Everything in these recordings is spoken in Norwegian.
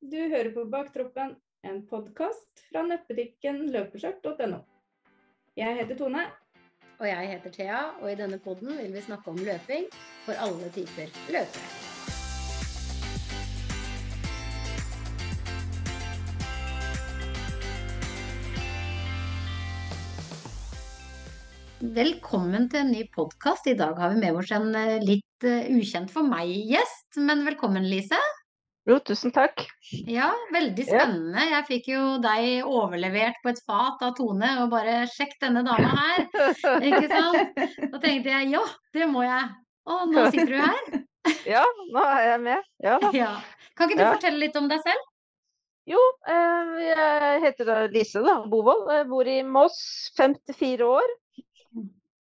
Du hører på Baktroppen, en podkast fra nettbutikken løpeskjørt.no. Jeg heter Tone. Og jeg heter Thea, og i denne podden vil vi snakke om løping for alle typer løpere. Velkommen til en ny podkast. I dag har vi med oss en eh, litt eh, ukjent for meg gjest, men velkommen, Lise. Jo, tusen takk. Ja, veldig spennende. Jeg fikk jo deg overlevert på et fat av Tone, og bare sjekk denne dama her. Ikke sant? Da tenkte jeg ja, det må jeg. Og nå sitter du her. Ja, nå er jeg med. Ja. Ja. Kan ikke du Ja. fortelle litt om deg selv? Jo, eh, jeg heter da Lise da, Bovold. Jeg bor i Moss, 54 år.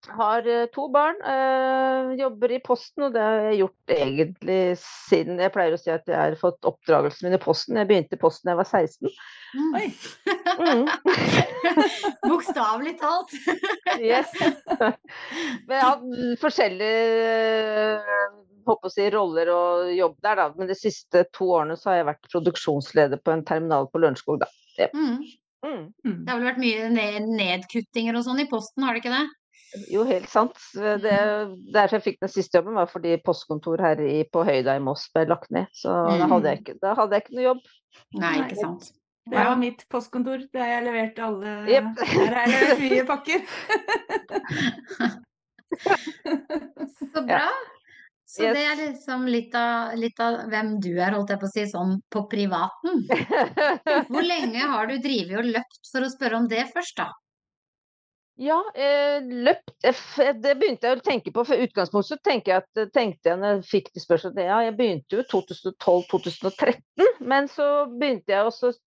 Har eh, to barn. eh, Jobber i Posten, og det har jeg gjort egentlig siden Jeg pleier å si at jeg har fått oppdragelsen min i Posten. Jeg begynte i Posten da jeg var 16. Oi. Mm. Bokstavelig talt. Yes. Men jeg har hatt forskjellige håper å si, roller og jobb der, da. Men de siste to årene så har jeg vært produksjonsleder på en terminal på Lørenskog, da. Mm. Mm. Mm. Det har vel vært mye nedkuttinger og sånn i posten, har det ikke det? Jo, helt sant. Det, derfor jeg fikk den siste jobben, var fordi postkontor her i, på Høyda i Moss ble lagt ned. Så da, Mm. hadde jeg ikke, da hadde jeg ikke noe jobb. Nei, Nei. ikke sant. Det var mitt postkontor der jeg leverte alle yep. Der har jeg levert mye pakker. Så bra. Så Yes. det er liksom litt av, litt av hvem du er, holdt jeg på å si, sånn på privaten. Hvor lenge har du drevet og løpt, for å spørre om det først, da? Ja, eh, løpt eh, Det begynte jeg å tenke på. For utgangspunktet så tenker jeg at, tenkte jeg når jeg fikk de spørsmålene Ja, jeg begynte jo i 2012-2013, men så begynte jeg også å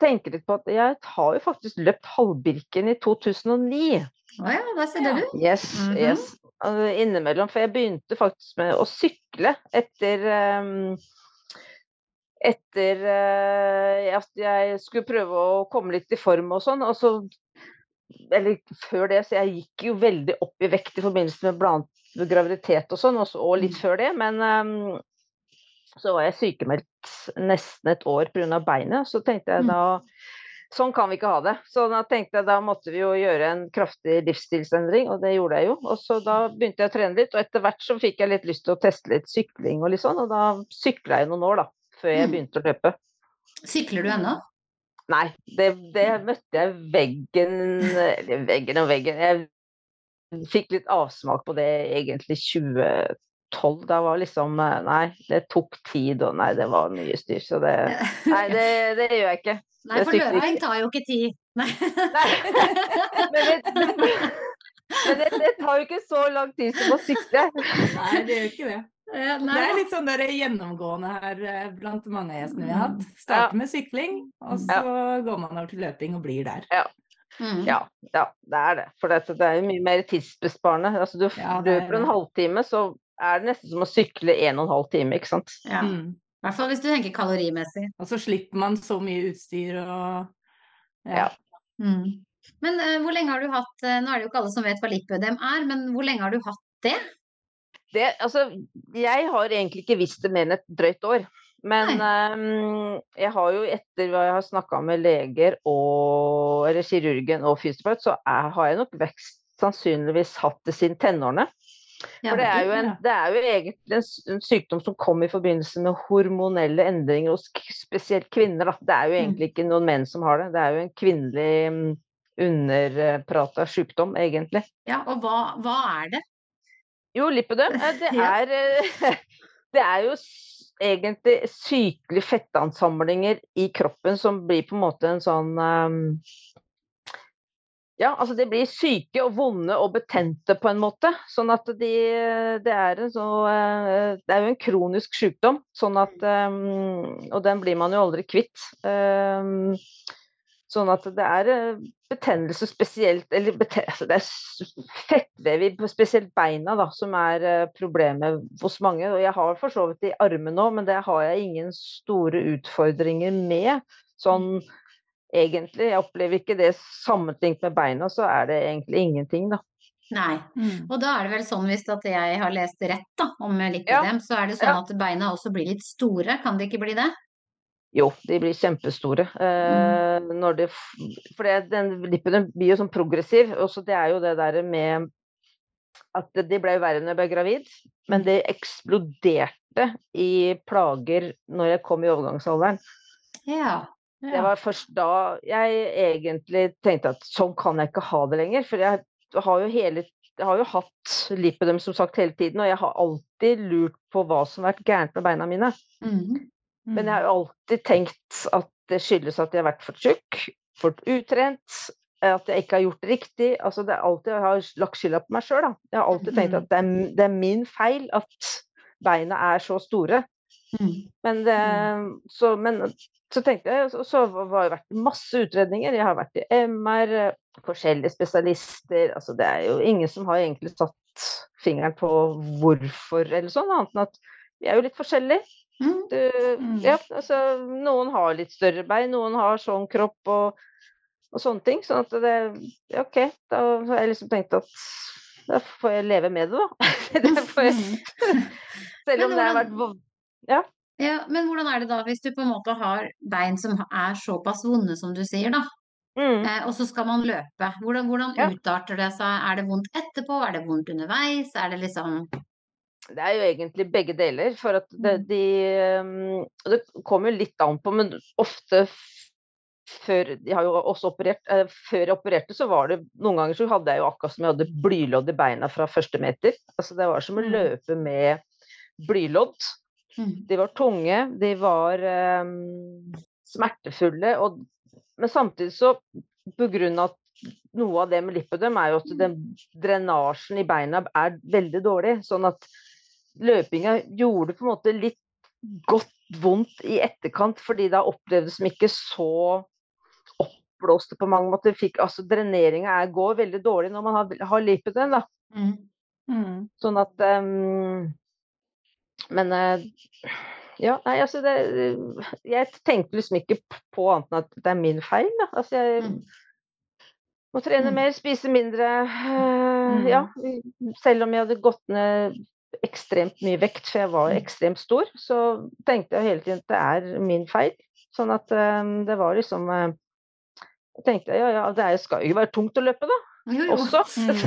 tenke litt på at jeg har jo faktisk løpt halvbirken i 2009. Å ja, der ser Ja. du. Yes, -hmm. yes. Innimellom. For jeg begynte faktisk med å sykle etter um, Etter eh, at jeg skulle prøve å komme litt i form og sånn. Og så Eller før det, så jeg gikk jo veldig opp i vekt i forbindelse med blant graviditet og sånn, og, litt før det. Men um, så var jeg sykemeldt nesten et år pga. beinet. Så tenkte jeg Mm. da Sånn kan vi ikke ha det. Så da tenkte jeg da måtte vi jo gjøre en kraftig livsstilsendring, og det gjorde jeg jo. Og så da begynte jeg å trene litt, og etter hvert så fikk jeg litt lyst til å teste litt sykling og litt sånn, og da sykla jeg noen år, da. Før jeg Mm. begynte å løpe. Sykler du ennå? Nei, det, det møtte jeg veggen Eller veggen og veggen. Jeg fikk litt avsmak på det egentlig 2012. Da var liksom eh, Nei, det tok tid, og nei, det var mye styr. Så det Nei, det, det gjør jeg ikke. Nei, for løping tar jo ikke tid. Nei. Nei. Men det, men det, det tar jo ikke så lang tid som å sykle. Nei, det gjør ikke det. Eh, Det er litt sånn der gjennomgående her eh, blant mange av gjestene vi har hatt. Starter med sykling, og så går man over til løping og blir der. Mm. Ja, ja, det er det. For dette, det er jo mye mer tidsbesparende. Altså, du Ja, er løper en halvtime, så er det nesten som å sykle en og en halv time, ikke sant. Ja. Mm. I hvert fall hvis du tenker kalorimessig. Og så slipper man så mye utstyr og Ja. Mm. Men uh, hvor lenge har du hatt uh, Nå er det jo ikke alle som vet hva lipødem er, men hvor lenge har du hatt det? Det, altså, jeg har egentlig ikke visst det mer enn et drøyt år. Men um, jeg har jo etter hva jeg har snakka med leger og eller kirurgen og fysioterapeut, så er, har jeg nok vekst sannsynligvis hatt det siden tenårene. For det er, en, det er jo egentlig en, en sykdom som kom i forbindelse med hormonelle endringer hos spesielt kvinner. Da. Det er jo Mm. egentlig ikke noen menn som har det. Det er jo en kvinnelig mm, underprata sykdom, egentlig. ja, og hva, hva er det? Jo, lipidem, eh, det er, eh, det er jo egentlig sykelige fettansamlinger i kroppen som blir på en måte en sånn ehm, Ja, altså de blir syke og vonde og betente på en måte. Sånn at de Det er en så eh, Det er jo en kronisk sykdom, sånn at ehm, Og den blir man jo aldri kvitt. Sånn at det er eh, betennelse spesielt Eller bete, altså det er fettvev i spesielt beina da, som er eh, problemet hos mange. Og jeg har for så vidt i armen nå, men det har jeg ingen store utfordringer med. Sånn egentlig. Jeg opplever ikke det sammenlignet med beina, så er det egentlig ingenting, da. Nei. Mm. Og da er det vel sånn, hvis at jeg har lest rett da, om lipødem, så er det sånn Ja. at beina også blir litt store, kan det ikke bli det? Jo, de blir kjempestore. Eh, når det, for det, den lippen blir jo sånn progressiv. Og så det er jo det der med at de ble verre når jeg ble gravid, men det eksploderte i plager når jeg kom i overgangsalderen. Ja. Det var først da jeg egentlig tenkte at sånn kan jeg ikke ha det lenger. For jeg har jo, hele, jeg har jo hatt lipidem som sagt hele tiden, og jeg har alltid lurt på hva som har vært gærent med beina mine. Mhm. Men jeg har jo alltid tenkt at det skyldes at jeg har vært for tjukk, for utrent, at jeg ikke har gjort det riktig. Altså det er alltid, jeg har lagt skylda på meg sjøl. Jeg har alltid tenkt at det er, det er min feil at beina er så store. Mhm. Men, det, så, men så tenkte jeg, og så har det vært masse utredninger. Jeg har vært i MR, forskjellige spesialister. Altså det er jo ingen som har egentlig satt fingeren på hvorfor eller sånn, annet enn at vi er jo litt forskjellige. Mhm. Du, Mm. ja, altså, noen har litt større bein, noen har sånn kropp og, og sånne ting. Sånn at det OK, da har jeg liksom tenkt at da får jeg leve med det, da. det får jeg, Mhm. selv om det har vært ja. Ja, men hvordan er det da hvis du på en måte har bein som er såpass vonde som du sier, da? mm. Eh, og så skal man løpe. Hvordan, hvordan Ja. utarter det seg? Er det vondt etterpå? Er det vondt underveis? Er det liksom Det er jo egentlig begge deler. For at det, Mm. de um, Det kommer jo litt an på, men ofte før De har jo også operert eh, Før jeg opererte, så var det Noen ganger så hadde jeg jo akkurat som jeg hadde blylodd i beina fra første meter. Altså det var som å Mm. løpe med blylodd. Mhm. De var tunge, de var um, smertefulle, og, men samtidig så på grunn av at noe av det med lipødem er jo at den drenasjen i beina er veldig dårlig. Sånn at løpinga gjorde på en måte litt godt vondt i etterkant, fordi da opplevdes de ikke så oppblåste på mange måter. Fikk, altså Dreneringa er- går veldig dårlig når man har, har den da. Mm. Mm. Sånn at um, Men uh, ja, nei, altså det Jeg tenkte liksom ikke på annet enn at det er min feil, da. Altså jeg Mm. må trene Mm. mer, spise mindre. eh, Ja. Selv om jeg hadde gått ned ekstremt mye vekt, for jeg var Mm. ekstremt stor, så tenkte jeg hele tiden at det er min feil. Sånn at um, det var liksom uh, Jeg tenkte ja, ja, det er, skal jo være tungt å løpe, da. Jo, jo. Også.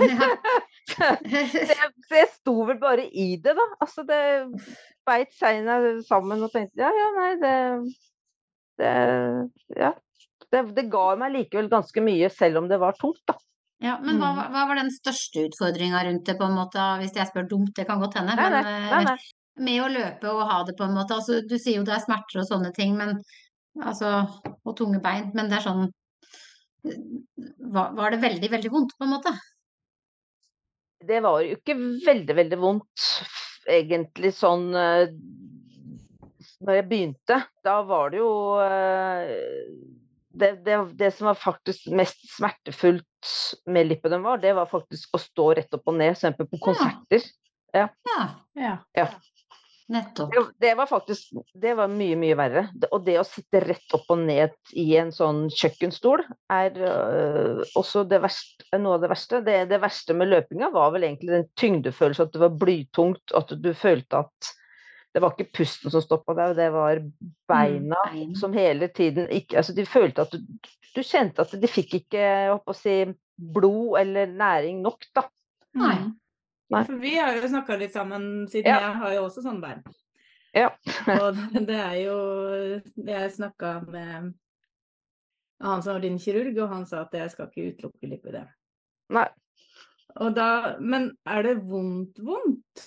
Ja. Så jeg, så jeg sto vel bare i det, da. Altså det beit seina sammen og tenkte ja, ja, nei, det Det, ja. det, det ga meg likevel ganske mye, selv om det var tungt, da. Ja, men hva, Mm. var- hva var den største utfordringa rundt det, på en måte? Hvis jeg spør dumt, det kan godt hende. Nei, men nei, eh, nei, nei. med å løpe og ha det på en måte altså, Du sier jo det er smerter og sånne ting, men altså Og tunge bein, men det er sånn var, var det veldig, veldig vondt, på en måte? Det var jo ikke veldig, veldig vondt, egentlig sånn eh, Når jeg begynte, da var det jo eh, det, det, det som var faktisk mest smertefullt med lipødem var, det var faktisk å stå rett opp og ned, f.eks. på konserter. Ja, Ja. nettopp. Det, det var faktisk det var mye, mye verre. Det, og det å sitte rett opp og ned i en sånn kjøkkenstol er øh, også det verste, noe av det verste. Det, det verste med løpinga var vel egentlig den tyngdefølelsen, at det var blytungt, at du følte at det var ikke pusten som stoppa deg, det var beina bein. som hele tiden ikke Altså, de følte at du, du kjente at de fikk ikke, si, blod eller næring nok, da. Nei. Mm. Nei. For vi har jo snakka litt sammen, siden Ja. jeg har jo også sånne bein. Ja. Og det er jo Jeg snakka med han som var din kirurg, og han sa at jeg skal ikke utelukke lipidem. Nei. Og da Men er det vondt, vondt?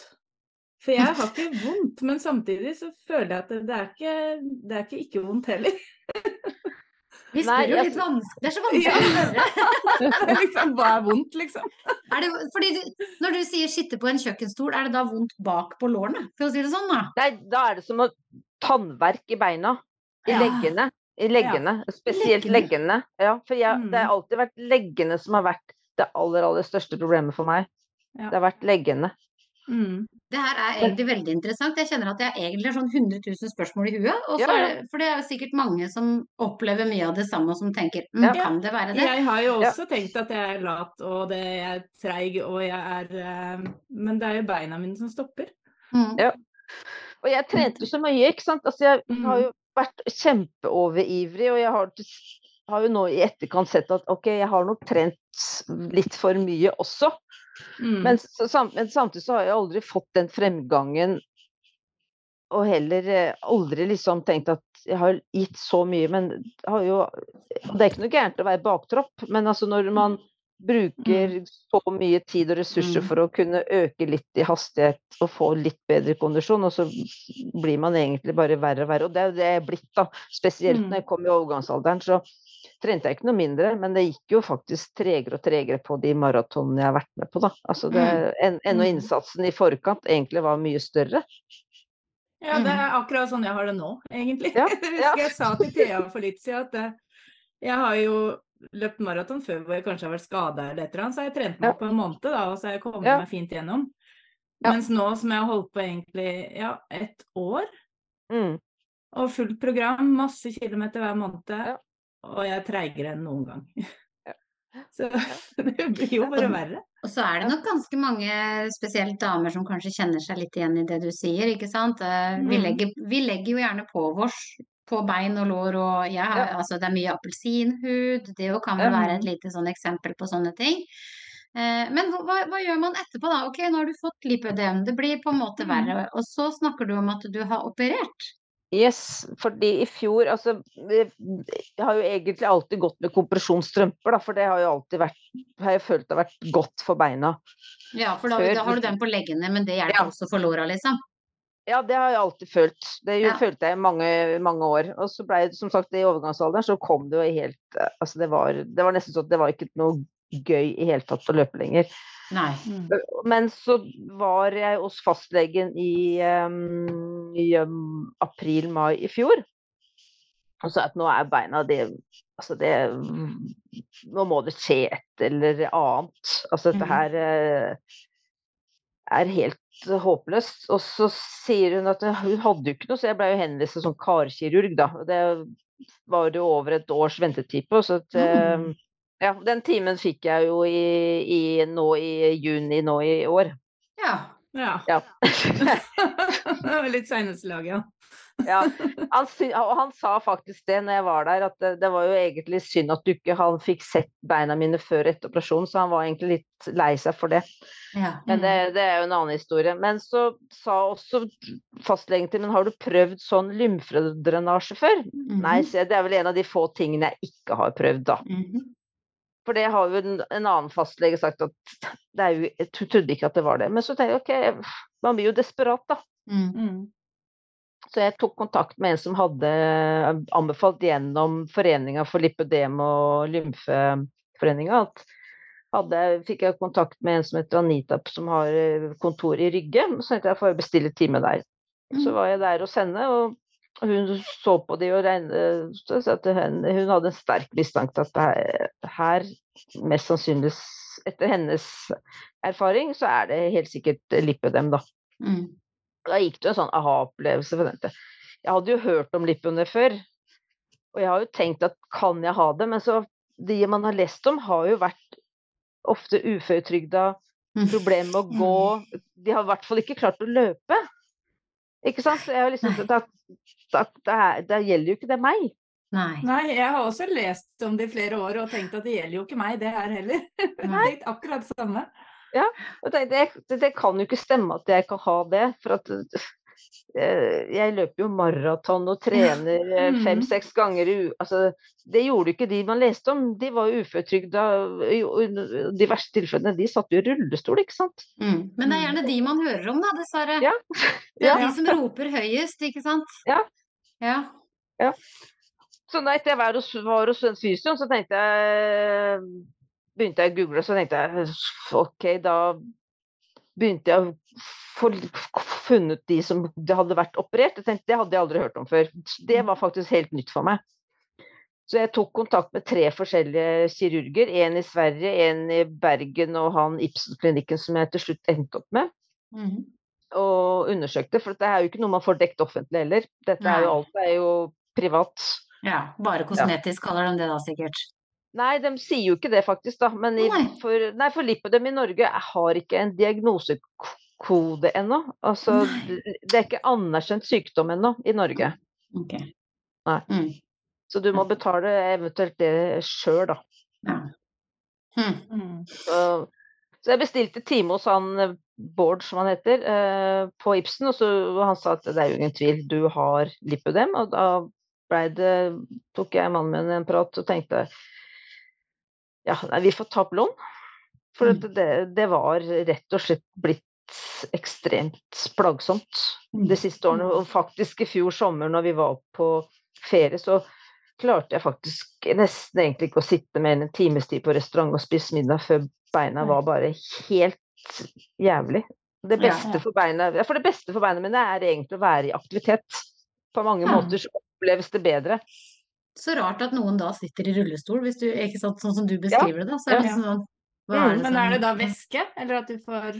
For jeg har ikke vondt, men samtidig så føler jeg at det, er ikke det er ikke ikke vondt heller. Vi spør jo litt vanskelig. Det er så vanskelig å spørre. liksom, hva er vondt, liksom? Er det, fordi du, når du sier sitte på en kjøkkenstol, er det da vondt bak på lårene? For å si det sånn, da. Nei, da er det som å tannverk i beina. I Ja. leggene. I leggene. Spesielt Leggene. leggene. Ja, for jeg, Mm. det har alltid vært leggene som har vært det aller, aller største problemet for meg. Ja. Det har vært leggene. Mm. Det her er egentlig veldig interessant. Jeg kjenner at jeg egentlig har sånn 100 000 spørsmål i huet. Og så Ja, er ja. det, for det er jo sikkert mange som opplever mye av det samme, og som tenker mm, Ja. kan det være det? Jeg har jo Ja. også tenkt at jeg er lat, og det, jeg er treig, og jeg er uh, Men det er jo beina mine som stopper. Mm. Ja. Og jeg trente så mye, ikke sant. Altså, jeg har Mm. jo vært kjempeoverivrig, og jeg har, har jo nå i etterkant sett at ok, jeg har nok trent litt for mye også. Mm. Men, sam, men samtidig så har jeg aldri fått den fremgangen og heller eh, aldri liksom tenkt at jeg har gitt så mye, men har jo Det er ikke noe gærent å være baktropp, men altså når man bruker så mye tid og ressurser Mm. for å kunne øke litt i hastighet og få litt bedre kondisjon, og så blir man egentlig bare verre og verre. Og det er jo det jeg er blitt, da. Spesielt Mm. når jeg kom i overgangsalderen, så trente jeg ikke noe mindre, men det gikk jo faktisk tregere og tregere på de maratonene jeg har vært med på, da. Altså det, en, ennå Mm. innsatsen i forkant egentlig var mye større. Ja, det er akkurat sånn jeg har det nå, egentlig. Ja, Jeg ja. husker jeg sa til Thea for litt siden at eh, jeg har jo løpt maraton før hvor jeg kanskje har vært skada eller et eller annet, så jeg trent meg Ja. på en måned, da, og så har jeg kommet meg fint gjennom. Mens nå som jeg har holdt på egentlig ja, ett år, Mm. og fullt program, masse kilometer hver måned. Og jeg er treigere enn noen gang. Så det blir jo bare verre. Og så er det nok ganske mange, spesielt damer, som kanskje kjenner seg litt igjen i det du sier, ikke sant. Eh, Vi Mm. legger, vi legger jo gjerne på vårs på bein og lår, og ja, Ja. altså det er mye appelsinhud, det jo kan vel være et lite sånn eksempel på sånne ting. Eh, Men hva, hva- hva gjør man etterpå da? Ok, nå har du fått lipødem, det blir på en måte Mm. verre, og så snakker du om at du har operert. Yes, fordi i fjor altså Jeg har jo egentlig alltid gått med kompresjonsstrømper, da, for det har jo alltid vært Har jeg følt har vært godt for beina. Ja, for da, da har du den på leggene, men det hjelper Ja. også for låra, liksom. Ja, det har jeg alltid følt. Det Ja. følte jeg i mange, mange år. Og så ble det som sagt i overgangsalderen, så kom det jo helt eh, Altså det var, det var nesten sånn at det var ikke noe gøy i hele tatt å løpe lenger. Mm. Men så var jeg hos fastlegen i, um, i um, april-mai i fjor. Og sa at nå er beina det Altså det Nå må det skje et eller annet. Altså dette Mhm. her uh, er helt håpløst. Og så sier hun at hun hadde jo ikke noe, så jeg ble jo henvist sånn karkirurg, da. Det var det jo over et års ventetid på. Så at, Mm. Ja, den timen fikk jeg jo i, i, nå i juni nå i år. Ja. Ja. Ja. Det var litt seneste lag, ja. ja. Han, og han sa faktisk det når jeg var der, at det, det var jo egentlig synd at du ikke han fikk sett beina mine før etter operasjonen, så han var egentlig litt lei seg for det. ja. Men det, det er jo en annen historie. Men så sa også fastlegen til men har du prøvd sånn lymfedrenasje før? Nei, -hmm. Nei, så det er vel en av de få tingene jeg ikke har prøvd, da. Mhm. For det har jo en, en annen fastlege sagt at det er jo, jeg trodde ikke at det var det. Men så tenkte jeg ok, man blir jo desperat, da. Mm. Mm. Så jeg tok kontakt med en som hadde anbefalt gjennom Foreninga for lipødem og lymfeforeninga at hadde, fikk jeg kontakt med en som heter Anita, som har eh, kontor i Rygge. Så tenkte jeg får jeg bestille time der. Så var jeg der hos henne, og hun så på de og regnet, at hun, hun hadde en sterk mistanke til at her, her, mest sannsynlig etter hennes erfaring, så er det helt sikkert Lippedem, da. Mm. Da gikk det jo en sånn aha-opplevelse for den. Jeg hadde jo hørt om Lippene før, og jeg har jo tenkt at kan jeg ha det, men så de man har lest om, har jo vært ofte uføretrygda, Mm. problemer med å gå, de har i hvert fall ikke klart å løpe. Ikke sant? Så jeg har liksom, da, da, da, da gjelder jo ikke det meg. Nei. Nei, jeg har også lest om det i flere år og tenkt at det gjelder jo ikke meg, det her heller. Nei. det akkurat det samme. Og det, det, det kan jo ikke stemme at jeg kan ha det. For at jeg løper jo maraton og trener eh, Mm. fem-seks ganger i. Altså, det gjorde ikke de man leste om. De var jo uføretrygda. De verste tilfellene, de satt jo i rullestol, ikke sant. Mm. Men det er gjerne de man hører om, da, dessverre. Ja. Det er Ja. de som roper høyest, ikke sant? Ja. Ja. Så da etter jeg var hos, var hos den fysioen, så tenkte jeg Begynte jeg å google, så tenkte jeg OK, da begynte jeg å få funnet de som det hadde vært operert. Jeg tenkte, Det hadde jeg aldri hørt om før. Det var faktisk helt nytt for meg. Så jeg tok kontakt med tre forskjellige kirurger. En i Sverige, en i Bergen og han Ibsen-klinikken som jeg til slutt endte opp med. Mhm. Og undersøkte, for det er jo ikke noe man får dekt offentlig heller. Dette er jo alt er jo privat. ja. Bare kosmetisk kaller de det da, sikkert. Nei, de sier jo ikke det faktisk, da. Men i, Nei. for, nei, for lipødem i Norge har ikke en diagnosekode ennå. Altså, Nei. det er ikke anerkjent sykdom ennå i Norge. Okay. Nei. Mm. Så du må betale eventuelt det sjøl, da. Ja. Mm. Mm. Så, så jeg bestilte time hos han eh, Bård, som han heter, eh, på Ibsen, og så han sa at det er jo ingen tvil, du har lipødem. Og da ble det, tok jeg mannen min en prat og tenkte ja, nei, vi får ta opp lån. For Mm. at det, det var rett og slett blitt ekstremt plagsomt Mm. de siste årene. Og faktisk i fjor sommer når vi var på ferie, så klarte jeg faktisk nesten egentlig ikke å sitte mer enn en times tid på restaurant og spise middag før beina var bare helt jævlig. Det beste for beina, ja, for det beste for beina mine er egentlig å være i aktivitet. På mange måter så oppleves det bedre. Så rart at noen da sitter i rullestol, hvis du, ikke sant, sånn som du beskriver det, da. Så er det Ja. liksom sånn hva Mm, er det Men er det da væske, eller at du får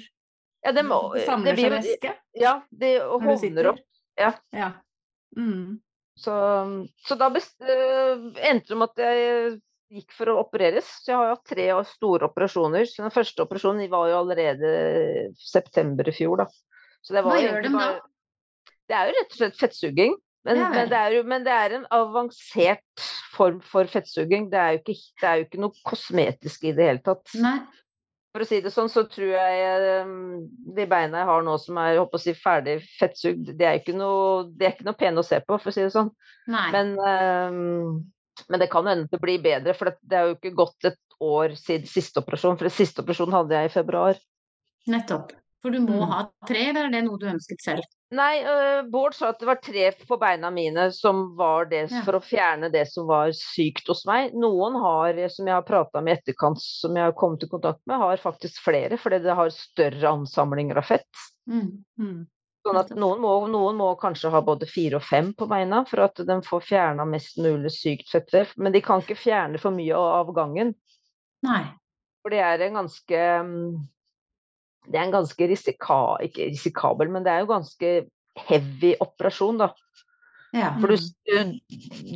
Ja, det, må, samler det blir seg væske Ja, du hovner opp. Ja. Ja. Mm. Så, så da best, øh, endte det med at jeg gikk for å opereres. Så jeg har jo hatt tre store operasjoner. Så den første operasjonen var jo allerede september i fjor, da. Så det var Hva gjør de da? Det er jo rett og slett fettsuging. Men, Ja men, det jo, men det er en avansert form for fettsuging. Det er jo ikke, det er jo ikke noe kosmetisk i det hele tatt. Nei. For å si det sånn, så tror jeg um, de beina jeg har nå som er håper å si, ferdig fettsugd, det er ikke noe, det er ikke noe pene å se på, for å si det sånn. Nei. Men, um, men det kan hende det blir bedre, for det, er jo ikke gått et år siden siste operasjon. For siste operasjonen hadde jeg i februar. Nettopp. For du må Mm. ha tre, eller er det noe du ønsket selv? Nei, øh, Bård sa at det var tre på beina mine som var det for å fjerne det som var sykt hos meg. Noen har, som jeg har prata med i etterkant, som jeg har kommet i kontakt med, har faktisk flere, fordi det har større ansamlinger av fett. Mm. Mm. Sånn at noen må, noen må kanskje ha både fire og fem på beina for at de får fjerna mest mulig sykt fettvev. Men de kan ikke fjerne for mye av gangen. Nei. For det er en ganske mm, Det er en ganske risika, ikke risikabel, men det er jo ganske heavy operasjon, da. Ja. For du,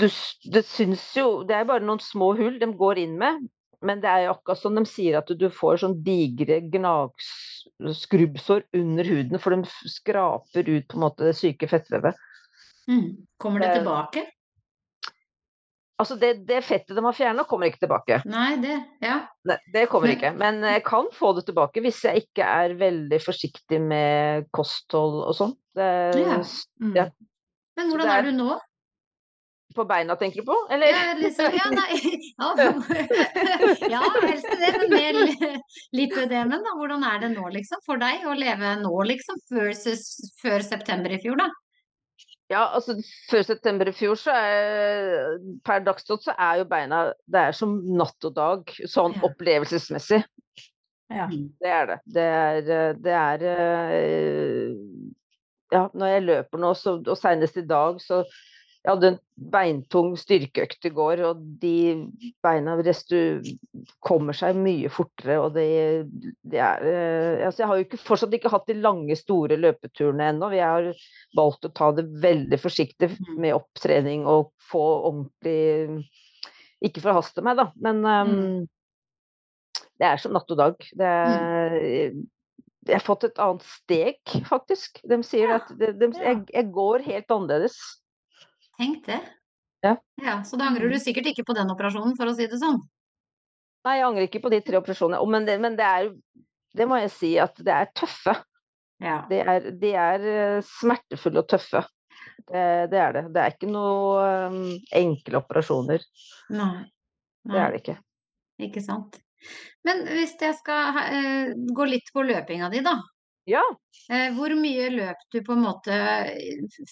du, du syns jo Det er bare noen små hull de går inn med. Men det er jo akkurat som de sier at du får sånn digre gnagskrubbsår under huden, for de skraper ut på en måte det syke fettvevet. Mm. Kommer det Det- tilbake? Altså det, det fettet de har fjerna, kommer ikke tilbake. Nei, det Ja. Nei, det kommer Men- ikke. Men jeg kan få det tilbake hvis jeg ikke er veldig forsiktig med kosthold og sånn. Ja. Mm. Ja. Men hvordan det er- er du nå? På beina, tenker du på? Eller? Ja, liksom, ja, nei, ja, ja, helst det, men mer li- lipødemen, da. Hvordan er det nå, liksom, for deg å leve nå, liksom, versus før september i fjor, da? Ja, altså før september i fjor, så er per dags dato så er jo beina Det er som natt og dag, sånn Ja. opplevelsesmessig. Ja. Det er det. Det er, det er eh, Ja, når jeg løper nå, så, og senest i dag, så jeg hadde en beintung styrkeøkt i går, og de beina restu kommer seg mye fortere, og det, det er eh, Altså, jeg har jo ikke, fortsatt ikke hatt de lange, store løpeturene ennå. Vi har valgt å ta det veldig forsiktig Mm. med opptrening og få ordentlig Ikke forhaste meg, da, men um, det er som natt og dag. Det er, jeg har fått et annet steg, faktisk. De sier at de, de, jeg, jeg går helt annerledes. Tenk det. Ja. Så da angrer du sikkert ikke på den operasjonen, for å si det sånn. Nei, jeg angrer ikke på de tre operasjonene. Men det, men det er Det må jeg si at det er tøffe. Ja. De er, de er eh, smertefulle og tøffe. Det, det er det. Det er ikke noe um, enkle operasjoner. Nei. Det er det ikke. Ikke sant. Men hvis jeg skal eh, gå litt på løpinga di, da. Ja. Eh, hvor mye løp du på en måte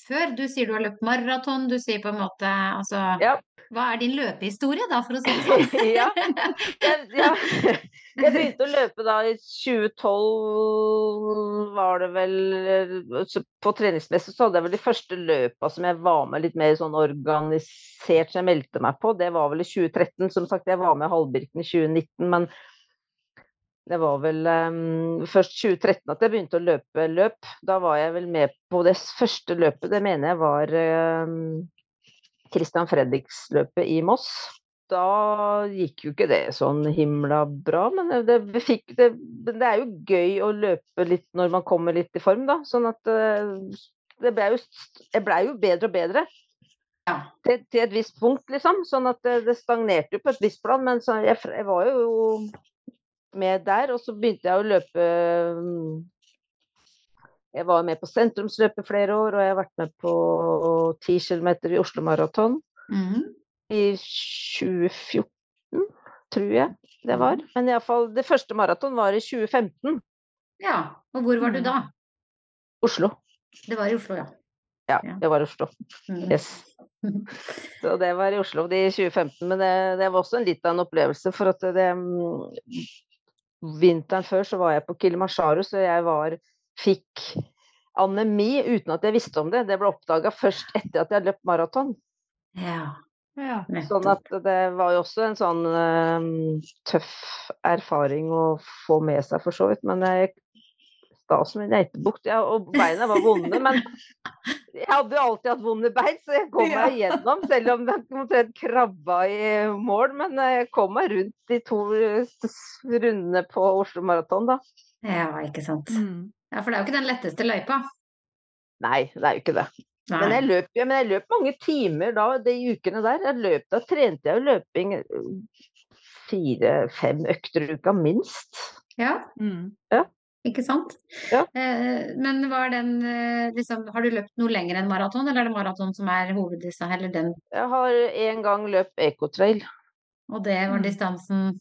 før? Du sier du har løpt maraton, du sier på en måte altså Ja. Hva er din løpehistorie, da, for å si det sånn? ja. Jeg, ja. jeg begynte å løpe da i 2012, var det vel eh, På treningsmessig så hadde jeg vel de første løpa som jeg var med litt mer sånn organisert, som jeg meldte meg på. Det var vel i 2013. Som sagt, jeg var med i Halvbirken i 2019, men det var vel um, først 2013 at jeg begynte å løpe løp. Da var jeg vel med på det første løpet, det mener jeg var um, Christian Fredriks-løpet i Moss. Da gikk jo ikke det sånn himla bra, men det, vi fikk, det, det er jo gøy å løpe litt når man kommer litt i form, da. Sånn at eh, det ble jo, jeg blei jo bedre og bedre. til, til et visst punkt, liksom. Sånn at det, det stagnerte jo på et visst plan. Men så jeg, jeg var jo med der, og så begynte jeg å løpe mm, Jeg var med på sentrumsløpet flere år, og jeg har vært med på 10 km i Oslo Maraton Mm. i 2014, tror jeg det var. Men iallfall det første maraton var i 2015. Ja. Og hvor var du Mm. da? Oslo. Det var i Oslo, ja. Ja, det var Oslo. Mhm. Yes. Så det var i Oslo i 2015, men det, det var også en litt av en opplevelse. For at det mm, Vinteren før så var jeg på Kilimanjaro, så jeg var fikk anemi uten at jeg visste om det. Det ble oppdaga først etter at jeg hadde løpt maraton. Ja, Ja. Sånn at det var jo også en sånn uh, tøff erfaring å få med seg, for så vidt. Men jeg sta som en geitebukt. Ja, og beina var vonde, men jeg hadde jo alltid hatt vonde bein, så jeg kom meg igjennom. Selv om det omtrent krabba i mål. Men jeg kom meg rundt de to rundene på Oslo Maraton, da. Ja, ikke sant. Mm. Ja, for det er jo ikke den letteste løypa. Nei, det er jo ikke det. Nei. Men jeg løp, ja, men jeg løp mange timer da, de ukene der. Jeg løp, da trente jeg jo løping fire-fem økter i uka, minst. Ja, Mm. Ikke sant? Ja. Eh, men var den eh, liksom Har du løpt noe lenger enn maraton, eller er det maraton som er hoveddissa, eller den? Jeg har en gang løpt ecotrail. Og det var Mm. distansen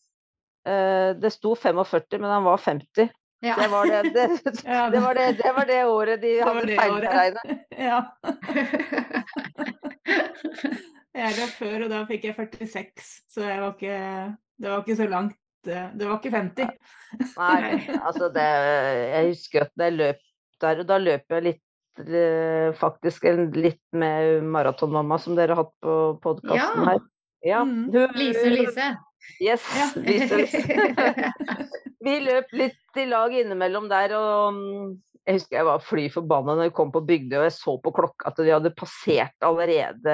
Eh, det sto 45, men han var 50. Ja. Det var det, det, det, var det, det var det året de hadde feilberegnet. Ja. Jeg løp før, og da fikk jeg 46, så var ikke, det var ikke så langt. Eh, Det var ikke 50. Nei, altså det Jeg husker at jeg løp der, og da løp jeg litt eh, faktisk litt med Maratonmamma, som dere har hatt på podkasten Ja. her. Ja. Mm. Lise Lise. Yes. Ja. Lise. Vi løp litt i lag innimellom der, og mm, jeg husker jeg var fly forbanna når vi kom på Bygdøy og jeg så på klokka at vi hadde passert allerede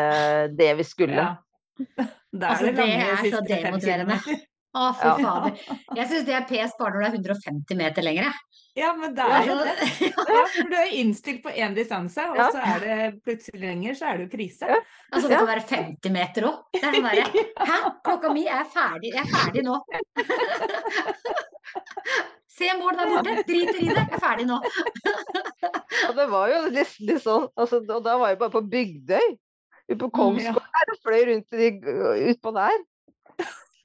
det vi skulle. Ja. Altså, er det det er så demotiverende. Å, fy Ja. fader. Jeg syns det er pes bare når det er 150 meter lenger, jeg. Ja, men det er jo det. Ja, for du er innstilt på én distanse, og Ja. så er det plutselig lenger, så er det jo krise. Ja. altså det kan være 50 meter òg. Det er sånn derre Hæ? Klokka mi er ferdig. Jeg er ferdig nå. Se mål der borte. Driter i det. Jeg er ferdig nå. Og det var jo litt, litt sånn, altså, og da var jeg bare på Bygdøy. Ute på Kongsgård og fløy rundt de, utpå der.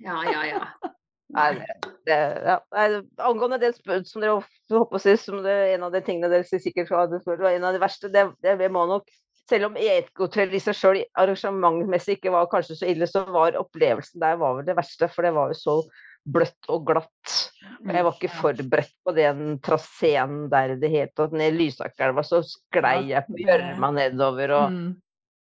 Ja, ja, ja. Nei, det, det, ja. Nei, angående det som dere håper å si, som det, en av de tingene dere sikkert var en av de verste, det, det, må nok selv om Ekotrail i seg sjøl arrangementmessig ikke var kanskje så ille, så var opplevelsen der var vel det verste. For det var jo så bløtt og glatt. Og jeg var ikke forberedt på den traseen der i det hele tatt. Ned Lysakerelva så sklei jeg på gjørma nedover og Mm.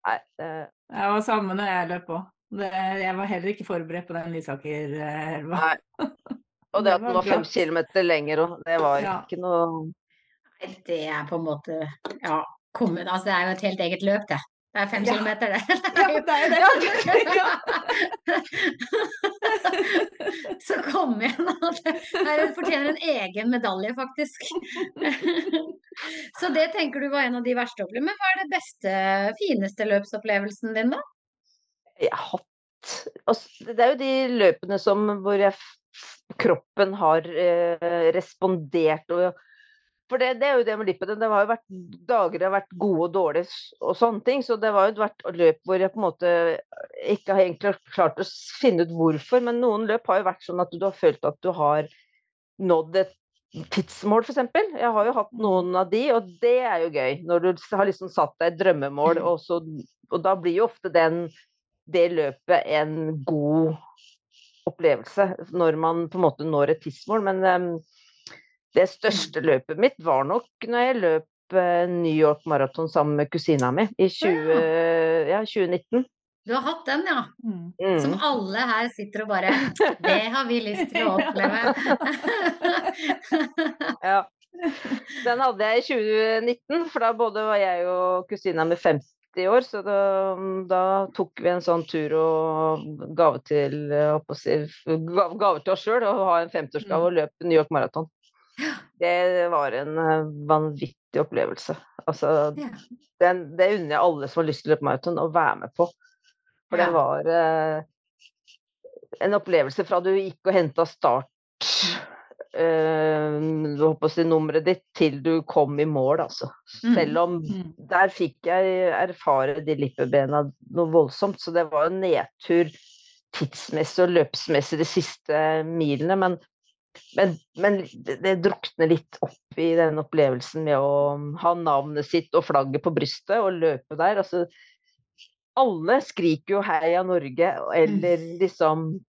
Nei, Det var samme når jeg løp òg. Jeg var heller ikke forberedt på den Lysaker-elva. Nei. Og det Det at den var var fem kilometer lenger òg, det var Ja. ikke noe Det er på en måte Ja, kommet altså det er jo et helt eget løp, det. Det er fem Ja. kilometer, det. Ja, det er det. Ja. Så kom igjen, Hun Det fortjener en egen medalje, faktisk. Så det tenker du var en av de verste opplevelsene. Men hva er det beste, fineste løpsopplevelsen din, da? Jeg har hatt altså, Det er jo de løpene som hvor jeg, kroppen har eh, respondert og For det, det er jo det med lippene. Det har jo vært dager det har vært gode og dårlige og sånne ting. Så det har jo vært løp hvor jeg på en måte ikke har egentlig klart å finne ut hvorfor. Men noen løp har jo vært sånn at du har følt at du har nådd et tidsmål, f.eks. Jeg har jo hatt noen av de, og det er jo gøy. Når du har liksom satt deg et drømmemål, og, så, og da blir jo ofte den det løpet en god opplevelse når man på en måte når et tidsmål. Men um, det største løpet mitt var nok når jeg løp uh, New York Marathon sammen med kusina mi i 20, ja. Ja, 2019. Du har hatt den, ja. Mm. mm. Som alle her sitter og bare Det har vi lyst til å oppleve. ja. Den hadde jeg i 2019, for da både var jeg og kusina med 15 90 år, så da, da, tok vi en sånn tur og gave til, eh, si, gaver til oss sjøl å ha en 50-årsgave og mm. løpe New York Marathon. Det var en eh, vanvittig opplevelse. Altså, ja. den, det unner jeg alle som har lyst til å løpe maraton, å være med på. For det var eh, en opplevelse fra du gikk og henta start eh, nummeret ditt, til du kom i mål, altså. Mm. Selv om Mm. der fikk jeg erfare de lippebena noe voldsomt, så det var en nedtur tidsmessig og løpsmessig de siste milene. Men, men, men det, det drukner litt opp i den opplevelsen med å ha navnet sitt og flagget på brystet og løpe der. Altså, alle skriker jo 'Heia Norge', eller liksom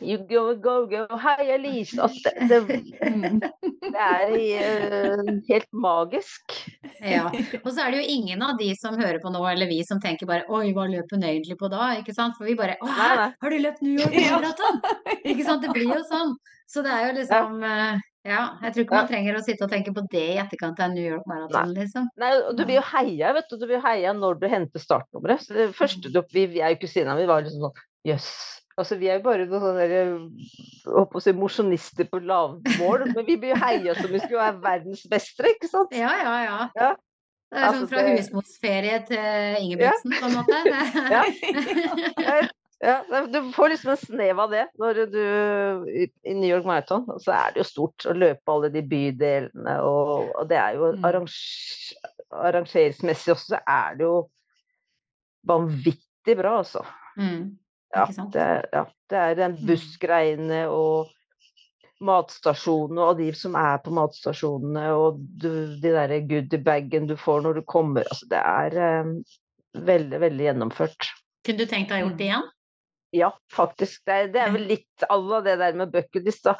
You go, go, go, hei, Elise. Altså, det, det, Mm. det er uh, helt magisk. Ja. Og så er det jo ingen av de som hører på nå, eller vi, som tenker bare Oi, hva løp hun egentlig på da? Ikke sant? For vi bare Å, hæ? Har du løpt New York. Marathon? Ikke sant? Det blir jo sånn. Så det er jo liksom uh, Ja, jeg tror ikke man trenger å sitte og tenke på det i etterkant av New York Marathon, liksom. Nei, og du blir jo heia, vet du. Du blir heia når du henter startnummeret. Så det første du vi, vi er jo kusina mi, var liksom sånn Jøss. Altså, vi er jo bare noen sånne si, mosjonister på lavmål, men vi blir jo heia som vi skulle være verdensmestere, ikke sant? Ja, ja, ja. Ja. Det er Altså, sånn fra det- husmorsferie til Ingebrigtsen, på en måte. Ja. Ja, Ja, du får liksom en snev av det når du i, New York Marathon. Så er det jo stort å løpe alle de bydelene, og, og det er jo arranger, arrangeringsmessig også, så er det jo vanvittig bra, altså. Mm. Ja, det, ja, det er den Mm. bussgreiene og matstasjonene og de som er på matstasjonene og du, de derre goodiebagen du får når du kommer. Altså, det er eh, veldig, veldig gjennomført. Kunne du tenkt deg å gjort det igjen? Ja, faktisk. Det er, det er vel litt à la det der med bucketlist, da.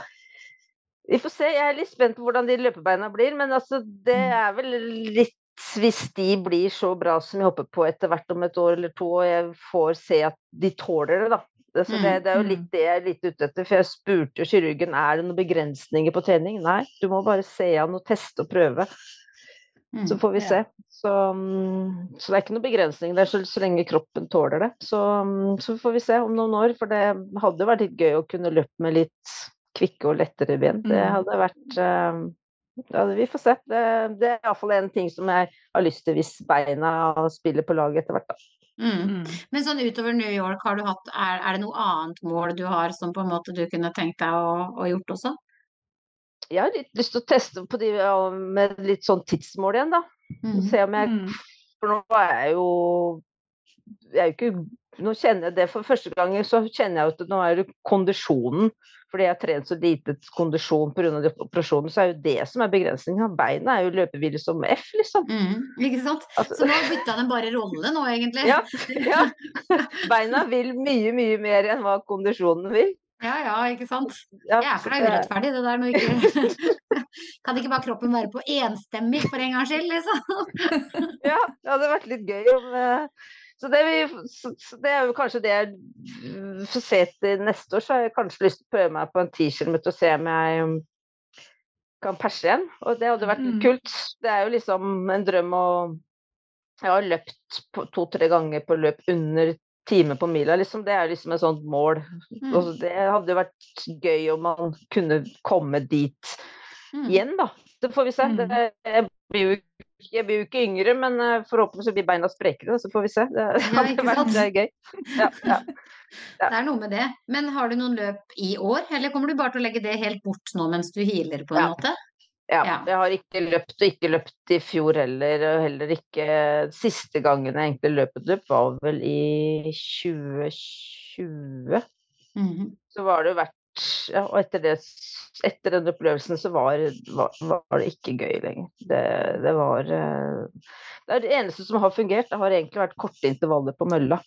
Vi får se. Jeg er litt spent på hvordan de løpebeina blir, men altså, det Mm. er vel litt hvis de blir så bra som jeg håper på etter hvert om et år eller to, og jeg får se at de tåler det, da. Det, så det, Mm, det er jo mm. litt det jeg er litt ute etter. For jeg spurte jo kirurgen er det noen begrensninger på trening. Nei, du må bare se an og teste og prøve. Mm. Så får vi se. Så, så det er ikke noen begrensning der, så, så lenge kroppen tåler det. Så, så får vi se om noen år, for det hadde vært litt gøy å kunne løpe med litt kvikke og lettere ben. Det hadde vært eh, ja, Vi får se. Det, det er iallfall en ting som jeg har lyst til hvis beina spiller på laget etter hvert. Da. Mm. Mm. Men sånn utover New York, har du hatt, er, er det noe annet mål du har som på en måte du kunne tenkt deg å, å gjort også? Jeg har litt lyst til å teste på de ja, med litt sånn tidsmål igjen, da. Mm. Se om jeg Mm. For nå er jeg jo jeg er jo ikke Nå kjenner jeg det for første gang så kjenner jeg jo at nå er det kondisjonen. Fordi jeg har trent så lite kondisjon pga. operasjonen, så er jo det som er begrensninga. Beina er jo løpevillig som F, liksom. Mm. Ikke sant? Altså, Så nå bytta den bare rolle nå, egentlig? ja, ja. Beina vil mye, mye mer enn hva kondisjonen vil. ja, ja, ikke sant? Ja, er for deg urettferdig det der når ikke Kan ikke bare kroppen være på enstemmig for en gangs skyld, liksom? Ja, det hadde vært litt gøy om eh, så det, vi, så, det er jo kanskje det jeg får se til neste år, så har jeg kanskje lyst til å prøve meg på en 10 km og se om jeg mm, kan perse igjen. Og det hadde vært Mm. kult. Det er jo liksom en drøm å Jeg har løpt to-tre ganger på løp under time på mila, liksom. Det er liksom et sånt mål. Mm. Og det hadde jo vært gøy om man kunne komme dit Mm. igjen, da. Det får vi se. Mm. Det, jeg, blir jo, jeg blir jo ikke yngre, men eh, forhåpentligvis blir beina sprekere, så får vi se. Det hadde ja, vært eh, gøy. Ja, ja. Det er noe med det. Men har du noen løp i år, eller kommer du bare til å legge det helt bort nå mens du healer, på en måte? ja. Jeg har ikke løpt og ikke løpt i fjor heller, og heller ikke Siste gangen jeg egentlig løp et løp, var vel i 2020. Mhm. Så var det jo vært og etter, det, etter den opplevelsen så var, var, var det ikke gøy lenger. Det, det var eh, Det er det eneste som har fungert. Det har egentlig vært korte intervaller på mølla.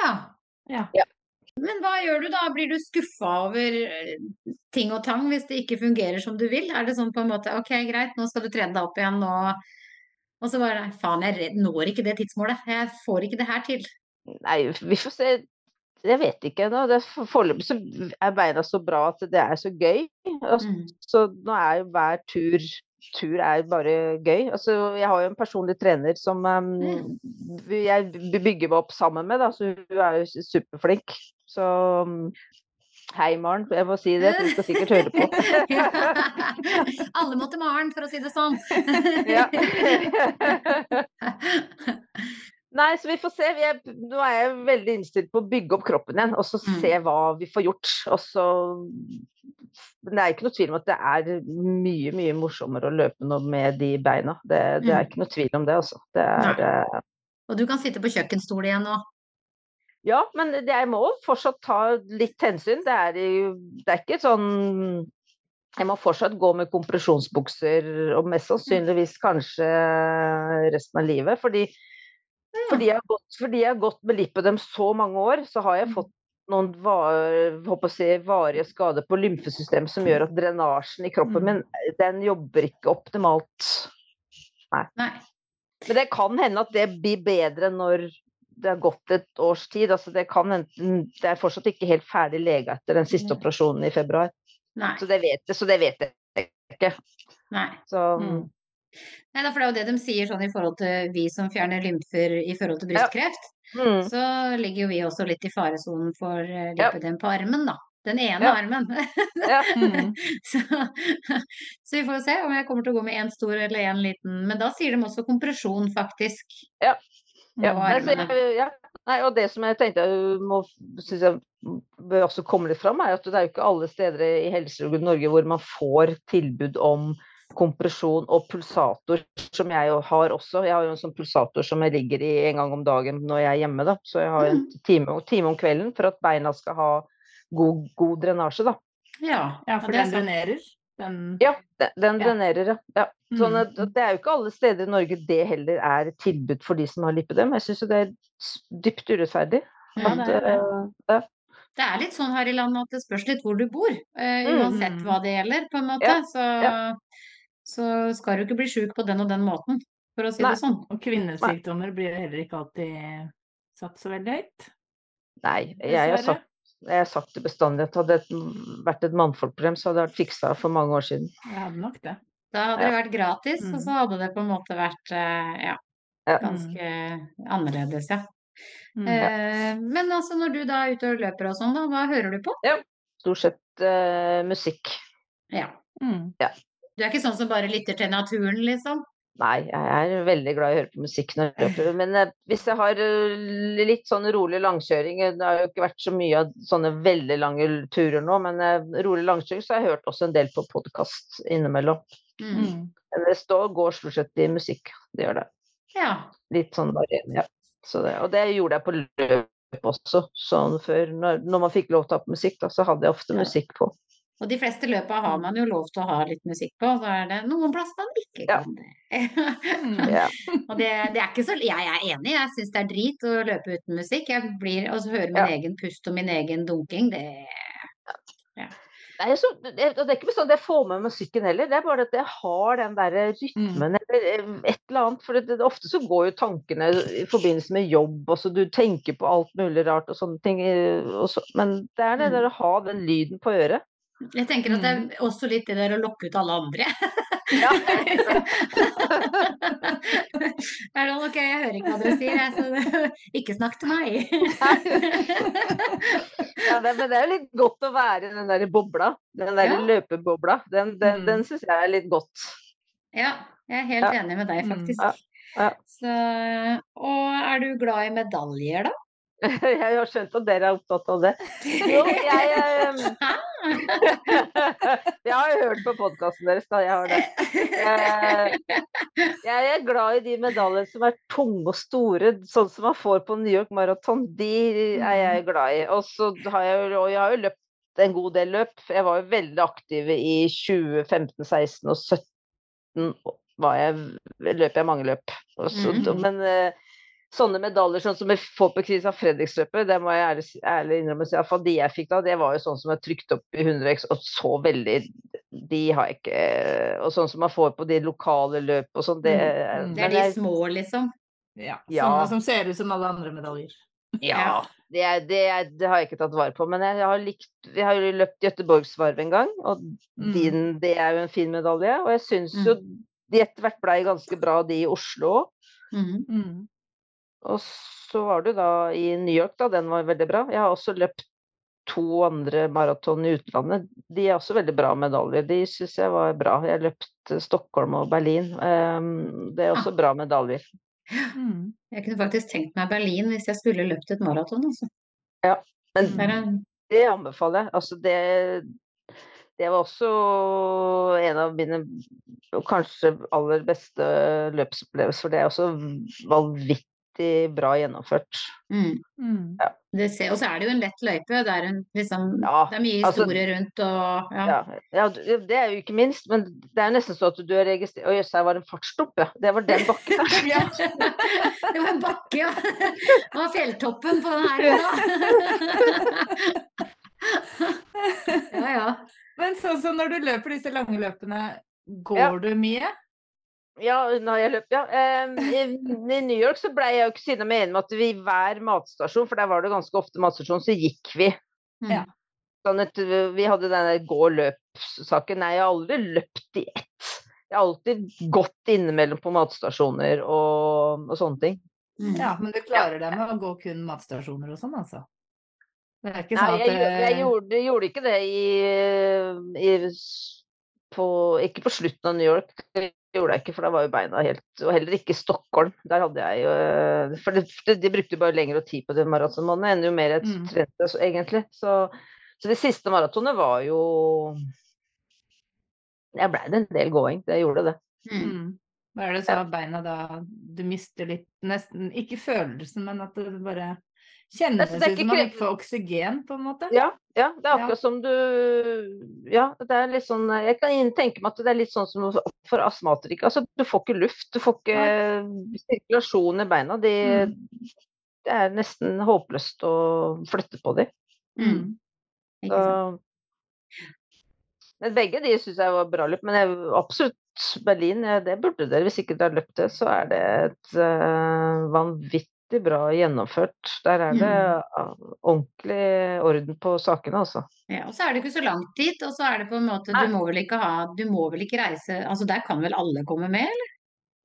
Ja. Ja. Ja. Men hva gjør du da? Blir du skuffa over eh, ting og tang hvis det ikke fungerer som du vil? Er det sånn på en måte OK, greit, nå skal du trene deg opp igjen, og, og så bare Faen, jeg når ikke det tidsmålet. Jeg får ikke det her til. Nei, vi får se. Jeg vet ikke ennå. Foreløpig er beina så bra at det er så gøy. Altså, Mm. Så nå er jo hver tur tur er bare gøy. Altså, jeg har jo en personlig trener som um, jeg bygger meg opp sammen med, da, så hun er jo superflink. Så um, Hei, Maren. Jeg må si det, du skal sikkert høre på. Alle må til Maren, for å si det sånn. Ja. Nei, så vi får se. Vi er, nå er jeg veldig innstilt på å bygge opp kroppen igjen, og så Mm. se hva vi får gjort. Og så Men det er ikke noe tvil om at det er mye, mye morsommere å løpe nå med de beina. Det, det er Mm. ikke noe tvil om det, altså. Det er eh, Og du kan sitte på kjøkkenstol igjen nå. Ja, men det, jeg må fortsatt ta litt hensyn. Det er, det er ikke sånn Jeg må fortsatt gå med kompresjonsbukser, og mest sannsynligvis kanskje resten av livet. Fordi, fordi, jeg, har gått, jeg har gått med lipødem så mange år, så har jeg Mm. fått noen var, si, varige skader på lymfesystemet som gjør at drenasjen i kroppen Mm. min den jobber ikke optimalt. Nei. Men det kan hende at det blir bedre når det har gått et års tid. Altså det, kan enten, det er fortsatt ikke helt ferdig lega etter den siste operasjonen i februar. Nei. Så det vet, jeg- så det vet jeg ikke. Nei. Så, Mm. Nei, for det er jo det de sier sånn i forhold til vi som fjerner lymfer i forhold til Ja. brystkreft. mm, Så ligger jo vi også litt i faresonen for eh, Ja. lipødem på armen, da. Den ene Ja. armen. ja. Mm. så, så vi får se om jeg kommer til å gå med én stor eller én liten. Men da sier de også kompresjon, faktisk. Ja. Ja, nei, jeg, ja. Nei, og det som jeg tenkte jeg må, synes jeg bør også komme litt fram, er at det er jo ikke alle steder i Helse Norge hvor man får tilbud om kompresjon og pulsator, som jeg jo har også. Jeg har jo en sånn pulsator som jeg ligger i en gang om dagen når jeg er hjemme, da. Så jeg har en time, time om kvelden for at beina skal ha god, god drenasje, da. Ja, Ja, for den drenerer. Den Ja, den, den Ja. drenerer, ja. Sånn Mm. at, det er jo ikke alle steder i Norge det heller er tilbud for de som har lipødem. Jeg syns jo det er dypt urettferdig. Ja, det er det. eh, ja. Det er litt sånn her i landet at det spørs litt hvor du bor, Mm. uansett hva det gjelder, på en måte. Så, så skal du ikke bli sjuk på den og den måten, for å si Nei. det sånn. Og kvinnesykdommer blir heller ikke alltid satt så veldig høyt. Nei, jeg har sagt, jeg har sagt det bestandig at hadde det vært et mannfolkproblem, så hadde det vært fiksa for mange år siden. Jeg hadde nok det. Da hadde det vært gratis, og Mm. så hadde det på en måte vært eh, ja, ganske ganske annerledes, ja. Mm. Eh, men altså når du da er ute og løper og sånn, da, hva hører du på? Ja, Stort sett uh, musikk. Ja. Mm. Du er ikke sånn som bare lytter til naturen, liksom? Nei, jeg er veldig glad i å høre på musikk når jeg løper. Men eh, hvis jeg har eh, litt sånn rolig langkjøring eh, Det har jo ikke vært så mye av sånne veldig lange turer nå, men rolig langkjøring så har jeg hørt også en del på podkast innimellom. Mm. Men det står, og går stort sett i musikk. Det gjør det. Ja. Litt sånn varierende, ja. Så det, og det gjorde jeg på løp også. Sånn før, når, når man fikk lov til å ha på musikk, da, så hadde jeg ofte musikk på. Og de fleste løpa har man jo lov til å ha litt musikk på, så er det noen plass man ikke kan det. Mm. Ja. Og det, det er ikke så Jeg er enig, jeg syns det er drit å løpe uten musikk. Jeg blir, og så høre min Ja. egen pust og min egen dunking, det Nei, så, det, det er ikke sånn at jeg får med musikken heller, det er bare at jeg har den der rytmen eller eh, et eller annet. For det, det, ofte så går jo tankene i forbindelse med jobb, og så du tenker på alt mulig rart og sånne ting. eh, Og så, men det er det Mm. der å ha den lyden på øret. Jeg tenker at det er også litt det der å lokke ut alle andre. Ja. Er det ok, jeg hører ikke hva dere sier, jeg, så ikke snakk til meg. ja, det, men det er jo litt godt å være i den der bobla. Den der Ja. løpebobla. Den, den, Mm. den syns jeg er litt godt. Ja, jeg er helt Ja. enig med deg, Mm. faktisk. Ja, ja. Så, og er du glad i medaljer, da? Jeg har skjønt at dere er opptatt av det. Jo, jeg eh, Jeg har jo hørt på podkasten deres, da. Jeg har det. Eh, Jeg er glad i de medaljene som er tunge og store, sånn som man får på New York Marathon. De er jeg glad i. Og så har jeg, jeg har jo løpt en god del løp. Jeg var jo veldig aktiv i 2015, 16 og 17. Var jeg, løp jeg mange løp. Også, Mhm. Men eh, sånne medaljer sånn som jeg får på Christian Fredriksløpet, det må jeg ærlig, ærlig innrømme. Så iallfall de jeg fikk da, det var jo sånn som jeg trykte opp i 100 x og så veldig De har jeg ikke Og sånn som man får på de lokale løp og sånn, det Mm, mm. Det er de jeg- små, liksom. Ja. Ja. Sånne som ser ut som alle andre medaljer. Ja, det, er, det, er, det har jeg ikke tatt vare på. Men jeg har, likt, jeg har løpt Göteborgsvarv en gang, og Mm. din, det er jo en fin medalje. Og jeg syns jo de etter hvert blei ganske bra, de i Oslo òg. Mhm. Mm. Og så var du da i New York, da. Den var veldig bra. Jeg har også løpt to andre maraton i utlandet. De er også veldig bra medaljer. De syns jeg var bra. Jeg løpte Stockholm og Berlin. Um, det er også bra medaljer. Mm. Jeg kunne faktisk tenkt meg Berlin hvis jeg skulle løpt et maraton, altså. Men er- det anbefaler jeg. Altså det det var også en av mine kanskje aller beste løpsopplevelser. For det er også vanvittig bra gjennomført. Mm. Mm. Det ser, og så er det jo en lett løype. Det er, en, liksom, Ja, det er mye altså- historie rundt og ja. Ja, ja, det er jo ikke minst, men det er nesten så at du er registrert Å jøss, her var en fartsdump, ja. Det var den bakken. Ja. Det var en bakke, ja. Det var fjelltoppen på den her. Ja, ja. Men sånn som når du løper disse lange løpene, går Ja. du mye? Ja, unna jeg løp, ja. I, I New York så ble jeg jo ikke sinna med enig med at vi hver matstasjon, for der var det ganske ofte matstasjon, så gikk vi. Mm. Ja. Sånn at vi hadde den der gå og løp-saken. Nei, jeg har aldri løpt i ett. Jeg har alltid gått innimellom på matstasjoner og, og sånne ting. Mm. Ja, men du klarer deg med å gå kun matstasjoner og sånn, altså? Det er ikke sånn at jeg, jeg, jeg eh, gjorde, gjorde ikke det i, i på, Ikke på slutten av New York. Det gjorde jeg ikke, for da var jo beina helt Og heller ikke i Stockholm. Der hadde jeg jo eh, For de, det, de brukte jo bare lengre tid på det maratonmåneden enn jo mer jeg Mm. trente, så, egentlig. Så, så det siste maratonet var jo Jeg blei det en del gåing. Det gjorde det. Mm. mm. Hva er det så beina da Du mister litt Nesten ikke følelsen, men at det bare kjennes det ut som man ikke får oksygen, på en måte? Ja, ja, det er Ja. akkurat som du Ja, det er litt sånn Jeg kan tenke meg at det er litt sånn som for astmatikere. Altså, du får ikke luft, du får ikke sirkulasjon i beina. De, Mm. Det er nesten håpløst å flytte på dem. Mm. Så. Men begge de syns jeg var bra løp. Men jeg, absolutt Berlin, ja, det burde dere. Hvis ikke dere har løpt det, så er det et uh, vanvittig bra gjennomført. Der er det ah, ordentlig orden på sakene, altså. Ja, og så er det ikke så langt dit, og så er det på en måte Nei. Du må vel ikke ha Du må vel ikke reise Altså der kan vel alle komme med, eller?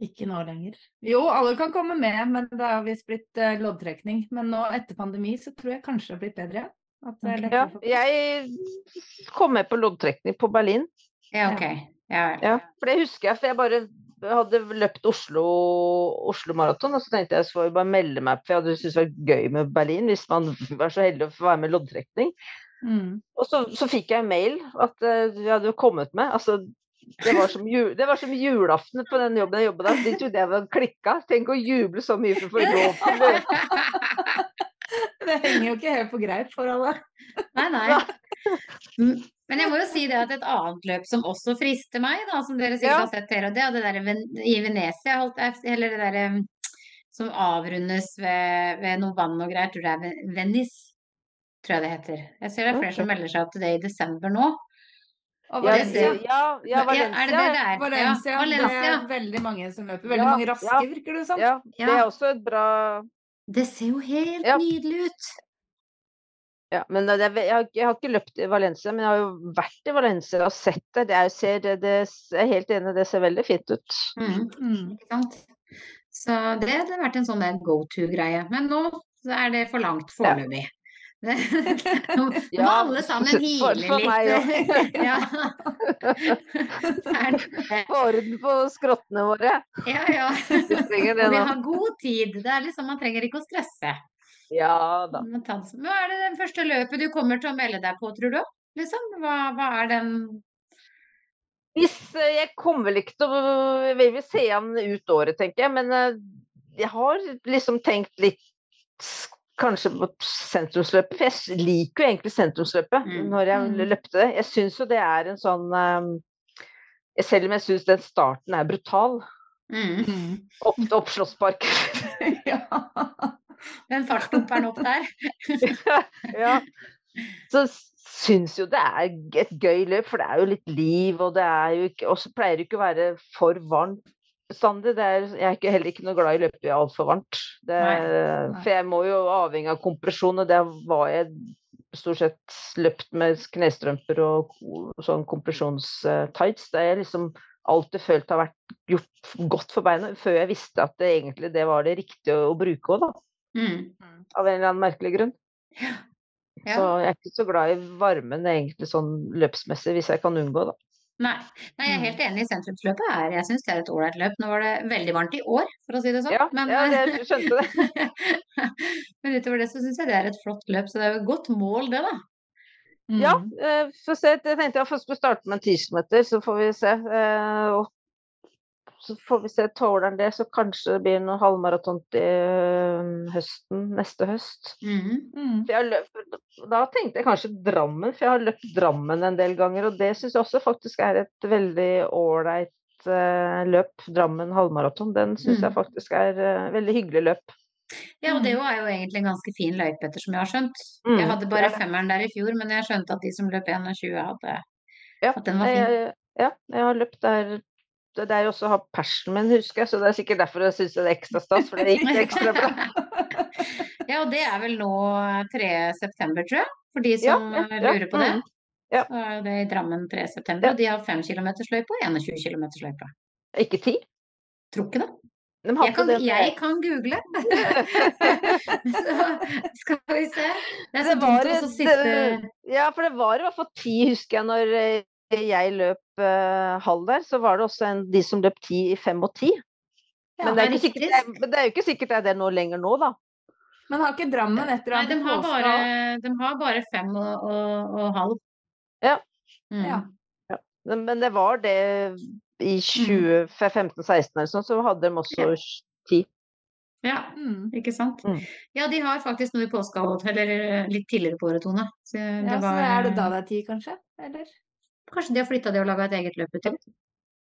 Ikke nå lenger. Jo, alle kan komme med, men det har visst blitt eh, loddtrekning. Men nå etter pandemi så tror jeg kanskje det har blitt bedre. Ja, plass. jeg kom med på loddtrekning på Berlin. Ja, ok. Ja. Ja, for det husker jeg, for jeg bare hadde løpt Oslo, Oslo Maraton, og så tenkte jeg så får jeg bare melde meg, for jeg hadde syntes det var gøy med Berlin, hvis man var så heldig å få være med i loddtrekning. Mm. Og så, så fikk jeg en mail at vi hadde hadde kommet med. Altså, det var, som jul, det var som julaften på den jobben jeg jobbet der. De trodde jeg var klikka. Tenk å juble så mye for å få lov til det. Det henger jo ikke helt på greip for alle. Nei, nei. Men jeg må jo si det at et annet løp som også frister meg, da, som dere sikkert Ja. har sett her, og det er det der i Venezia, holdt jeg, eller det der um, som avrundes ved, ved noe vann og greier, tror jeg det er Ve- Venice, tror jeg det heter. Jeg ser det er flere som melder seg til det i desember nå. Og Valencia, ja, ja, Ja, er det det Valencia. det er? Valencia, ja, Valencia. det er veldig mange som løper. Veldig Ja, mange raske, ja. virker det som. Ja, det er også et bra Det ser jo helt Ja. nydelig ut. Ja, men det jeg, har, jeg har ikke løpt i Valencia, men jeg har jo vært i Valencia og sett det. det, er, ser, det, det jeg er helt enig, det ser veldig fint ut. Mm. Mm. Ikke sant? Så det hadde vært en sånn go to-greie. Men nå så er det for langt foreløpig. Ja. Nå må Ja, alle sammen for- hile for meg litt. Ja. Er det- Få orden på skrottene våre. ja, ja. Vi det Og vi har god tid. Det er liksom, man trenger ikke å stresse. Ja da. Hva er det den første løpet du kommer til å melde deg på, tror du? Liksom? Hva, hva er den Hvis, eh, jeg kommer vel ikke til å Jeg vil vel se an ut året, tenker jeg. Men eh, jeg har liksom tenkt litt kanskje på sentrumsløpet. For jeg liker jo egentlig sentrumsløpet Mm. når jeg Mm. løpte det. Jeg syns jo det er en sånn eh, Selv om jeg syns den starten er brutal. Mm, Mm. Opp, opp Slottspark. ja. Den fartsdumperen opp der? ja. Så syns jo det er et gøy løp, for det er jo litt liv, og det er jo ikke Og så pleier det ikke å være for varmt bestandig. Det er, jeg er ikke, heller ikke noe glad i å løpe altfor varmt. Det, Nei. for jeg må jo avhengig av kompresjon, og det var jeg stort sett løpt med knestrømper og sånn kompresjonstights. Det er jeg liksom alltid følt har vært gjort godt for beina, før jeg visste at det egentlig det var det riktige å, å bruke òg, da. Mm. Av en eller annen merkelig grunn. Ja. Så jeg er ikke så glad i varmen egentlig sånn løpsmessig, hvis jeg kan unngå, da. Nei. Nei, jeg er helt enig. i Sentrumsløpet er Jeg syns det er et ålreit løp. Nå var det veldig varmt i år, for å si det sånn. Ja, men, ja jeg skjønte det. men utover det så syns jeg det er et flott løp. Så det er jo et godt mål, det, da. Ja, Mm. eh, få se. Jeg tenkte jeg først skulle starte med en 10 så får vi se. Eh, og så får vi se, tåler han det, så kanskje det blir noe halvmaraton til eh, høsten, neste høst. Mm. Mm. For jeg har løpt, da tenkte jeg kanskje Drammen, for jeg har løpt Drammen en del ganger. Og det syns jeg også faktisk er et veldig ålreit eh, løp. Drammen halvmaraton. Den syns Mm. jeg faktisk er eh, veldig hyggelig løp. Ja, og det Mm. er jo egentlig en ganske fin løype, etter som jeg har skjønt. Mm, Jeg hadde bare er femmeren der i fjor, men jeg skjønte at de som løp 21, hadde Ja, at den var fin. jeg, ja, jeg har løpt der. Det er jo også å ha persen min, husker jeg, så det er sikkert derfor jeg syns det er ekstra stas. For det gikk ekstra bra. Ja, og det er vel nå 3. september, tror jeg, for de som ja, ja, lurer på det. mm, ja. Så er det i Drammen 3. september, Ja. og de har 5 km løype og 21 km løype. Ikke 10? Tror ikke det. De Jeg kan, jeg kan google. Så skal vi se. Det er så Det var dumt å sitte Ja, for det var i hvert fall ti, husker jeg, når eh, jeg løp uh, halv der. Så var det også en, de som løp ti i fem og ti. Ja, Men det er, er ikke sikkert, det er, men det er jo ikke sikkert det er det nå lenger nå, da. Men har ikke Drammen et eller Nei, annet de har bare, de har bare fem og, og, og halv. Ja. Mm. Ja. Men det var det i Mm. 2015-16 eller sånn, så hadde de også ti. ja. Mm. Ikke sant? Mm. Ja, de har faktisk noe i påska eller eh, litt tidligere på året, Tone. Så det Ja, så er det da det er ti, kanskje? Eller? Kanskje de har flytta det og laga et eget løp til?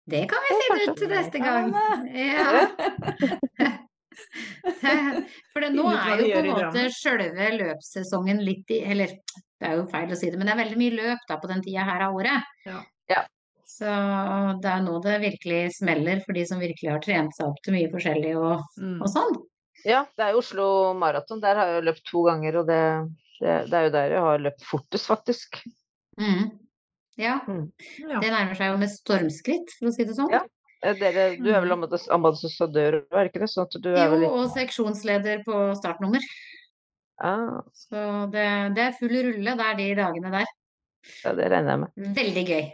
Det kan vi Det finne ut til neste gang. Ja. For det, nå er jo på en måte sjølve løpssesongen litt i Eller det er jo feil å si det, men det er veldig mye løp da på den tida her av året. Ja. Så det er nå det virkelig smeller for de som virkelig har trent seg opp til mye forskjellig og, Mm. og sånn. Ja, det er jo Oslo Maraton. Der har jeg jo løpt to ganger, og det, det, det er jo der jeg har løpt fortest, faktisk. Mm. Ja, Ja. det nærmer seg jo med stormskritt, for å si det sånn. Ja. Eh, Dere, du er vel Mm. ambassadør, er det ikke det? Sånn at du er Jo, litt og seksjonsleder på startnummer. ah, Så det, det er full rulle der de dagene der. Ja, det regner jeg med. Veldig gøy.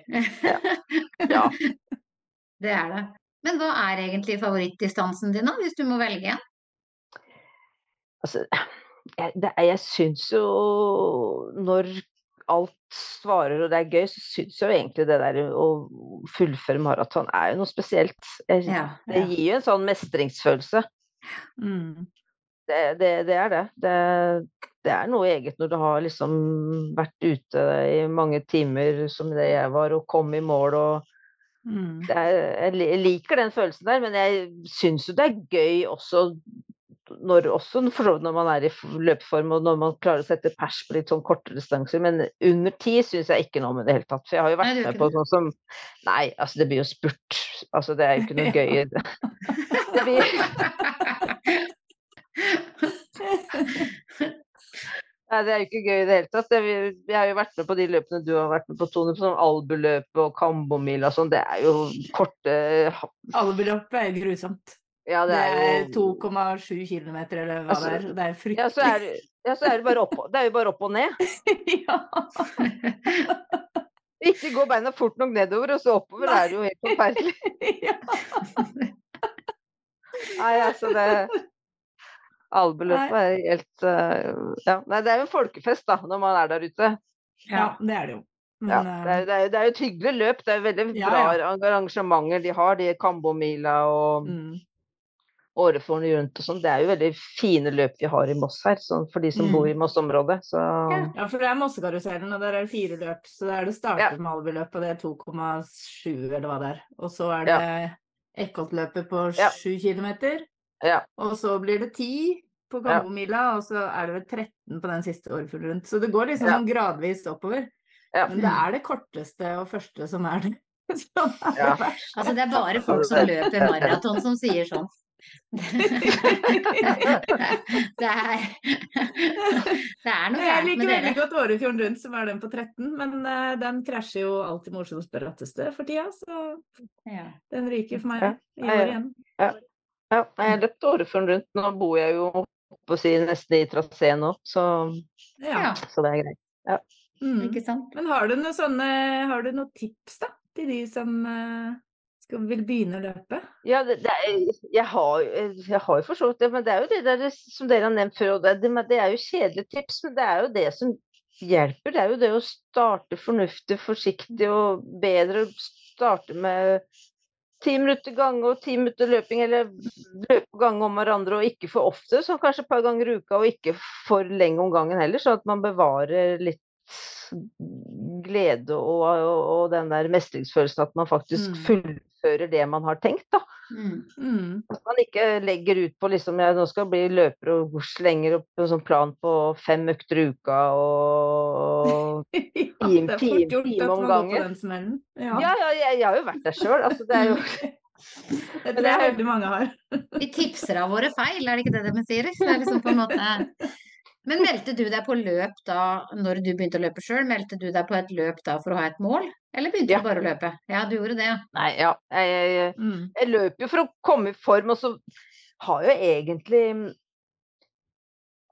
Ja. Det er det. Men hva er egentlig favorittdistansen din, da, hvis du må velge en? Altså, jeg, det jeg syns jo Når alt svarer og det er gøy, så syns jeg jo egentlig det der å fullføre maraton er jo noe spesielt. Jeg, Ja, Det gir jo en sånn mestringsfølelse. Mm. Det, det, det er det. det. Det er noe eget når du har liksom vært ute i mange timer som det jeg var, og kom i mål og Mm. det er, jeg liker den følelsen der, men jeg syns jo det er gøy også når, også når man er i løpeform og når man klarer å sette pers på litt sånn korte distanser. Men under ti syns jeg ikke noe om i det hele tatt. For jeg har jo vært nei, med på sånn som Nei, altså det blir jo spurt. Altså det er jo ikke noe gøy det blir, Nei, det er jo ikke gøy i det hele tatt. Vi- jeg har jo vært med på de løpene du har vært med på, Tone. På sånn Albuløpet og Kambomila og sånn. Det er jo korte Albuløpet er grusomt. Ja, Det er er jo 2,7 km eller hva Altså, det er. Det er Ja, fryktelig. så er, ja, så er det bare opp, det er jo bare opp og ned. ja. Ikke gå beina fort nok nedover, og så oppover er det jo helt forferdelig. Nei, altså det Albeløpet er helt uh, Ja. Nei, det er jo en folkefest, da, når man er der ute. ja, det er det jo. Men, Ja, det, er, det, er, det er jo et hyggelig løp. Det er veldig Ja, bra ja. arrangementer de har. De Kambomila og mm. Årefjorden rundt og sånn. Det er jo veldig fine løp vi har i Moss her, sånn for de som Mm. bor i Moss-området. Så Ja, for det er Mossekarusellen, og der er det fire løp. Så der er det starter Ja. med albeløp, og det er 2,7 eller hva det er. Og så er det Eckholt-løpet på Ja. 7 km. Ja. Og så blir det 10 på Ja. Og så er det vel 13 på den siste årfuglen rundt. Så det går liksom Ja. sånn gradvis oppover. Ja. Men det er det korteste og første som er det. Som er Ja. det verste. Altså, det er bare folk som løper maraton som sier sånn. det er Det er noe Jeg liker veldig godt Årefjorden rundt, som er den på 13, men eh, den krasjer jo alltid med Oslos bratteste for tida, så Ja. den ryker for meg i år ja. igjen. Ja, jeg har løpt Årefjorden rundt. Nå bor jeg jo si, nesten i traseen nå, så, Ja. Ja, så det er greit. Mm. ikke sant? Men har du noen sånne, har du noen tips da, til de som eh, skal, vil begynne å løpe? Ja, det, det er, jeg, har, jeg har jo for så vidt det, men det er jo det der som dere har nevnt før. Og det, det, det er jo kjedelige tips, men det er jo det som hjelper. Det er jo det å starte fornuftig, forsiktig og bedre. Starte med ti minutter gange og ti minutter løping, eller løpe gange om hverandre, og ikke for ofte, så kanskje et par ganger i uka, og ikke for lenge om gangen heller, sånn at man bevarer litt glede og, og, og den der mestringsfølelsen at man faktisk Mm. Fullfører det man har tenkt, da. Mm. Mm. At man ikke legger ut på liksom jeg nå skal bli løper og slenger opp en sånn plan på fem økter i uka og ja, Time- er time- time om gangen. Ja. Ja, ja, jeg, jeg har jo vært der sjøl. Altså, det er jo Det tror jeg veldig mange har. Vi tipser av våre feil, er det ikke det de sier? Det er liksom på en måte Men meldte du deg på løp da når du begynte å løpe sjøl? Meldte du deg på et løp da for å ha et mål, eller begynte Ja. du bare å løpe? Ja, du gjorde det, ja. Nei, ja. Jeg, jeg, Mm. jeg løper jo for å komme i form, og så har jeg egentlig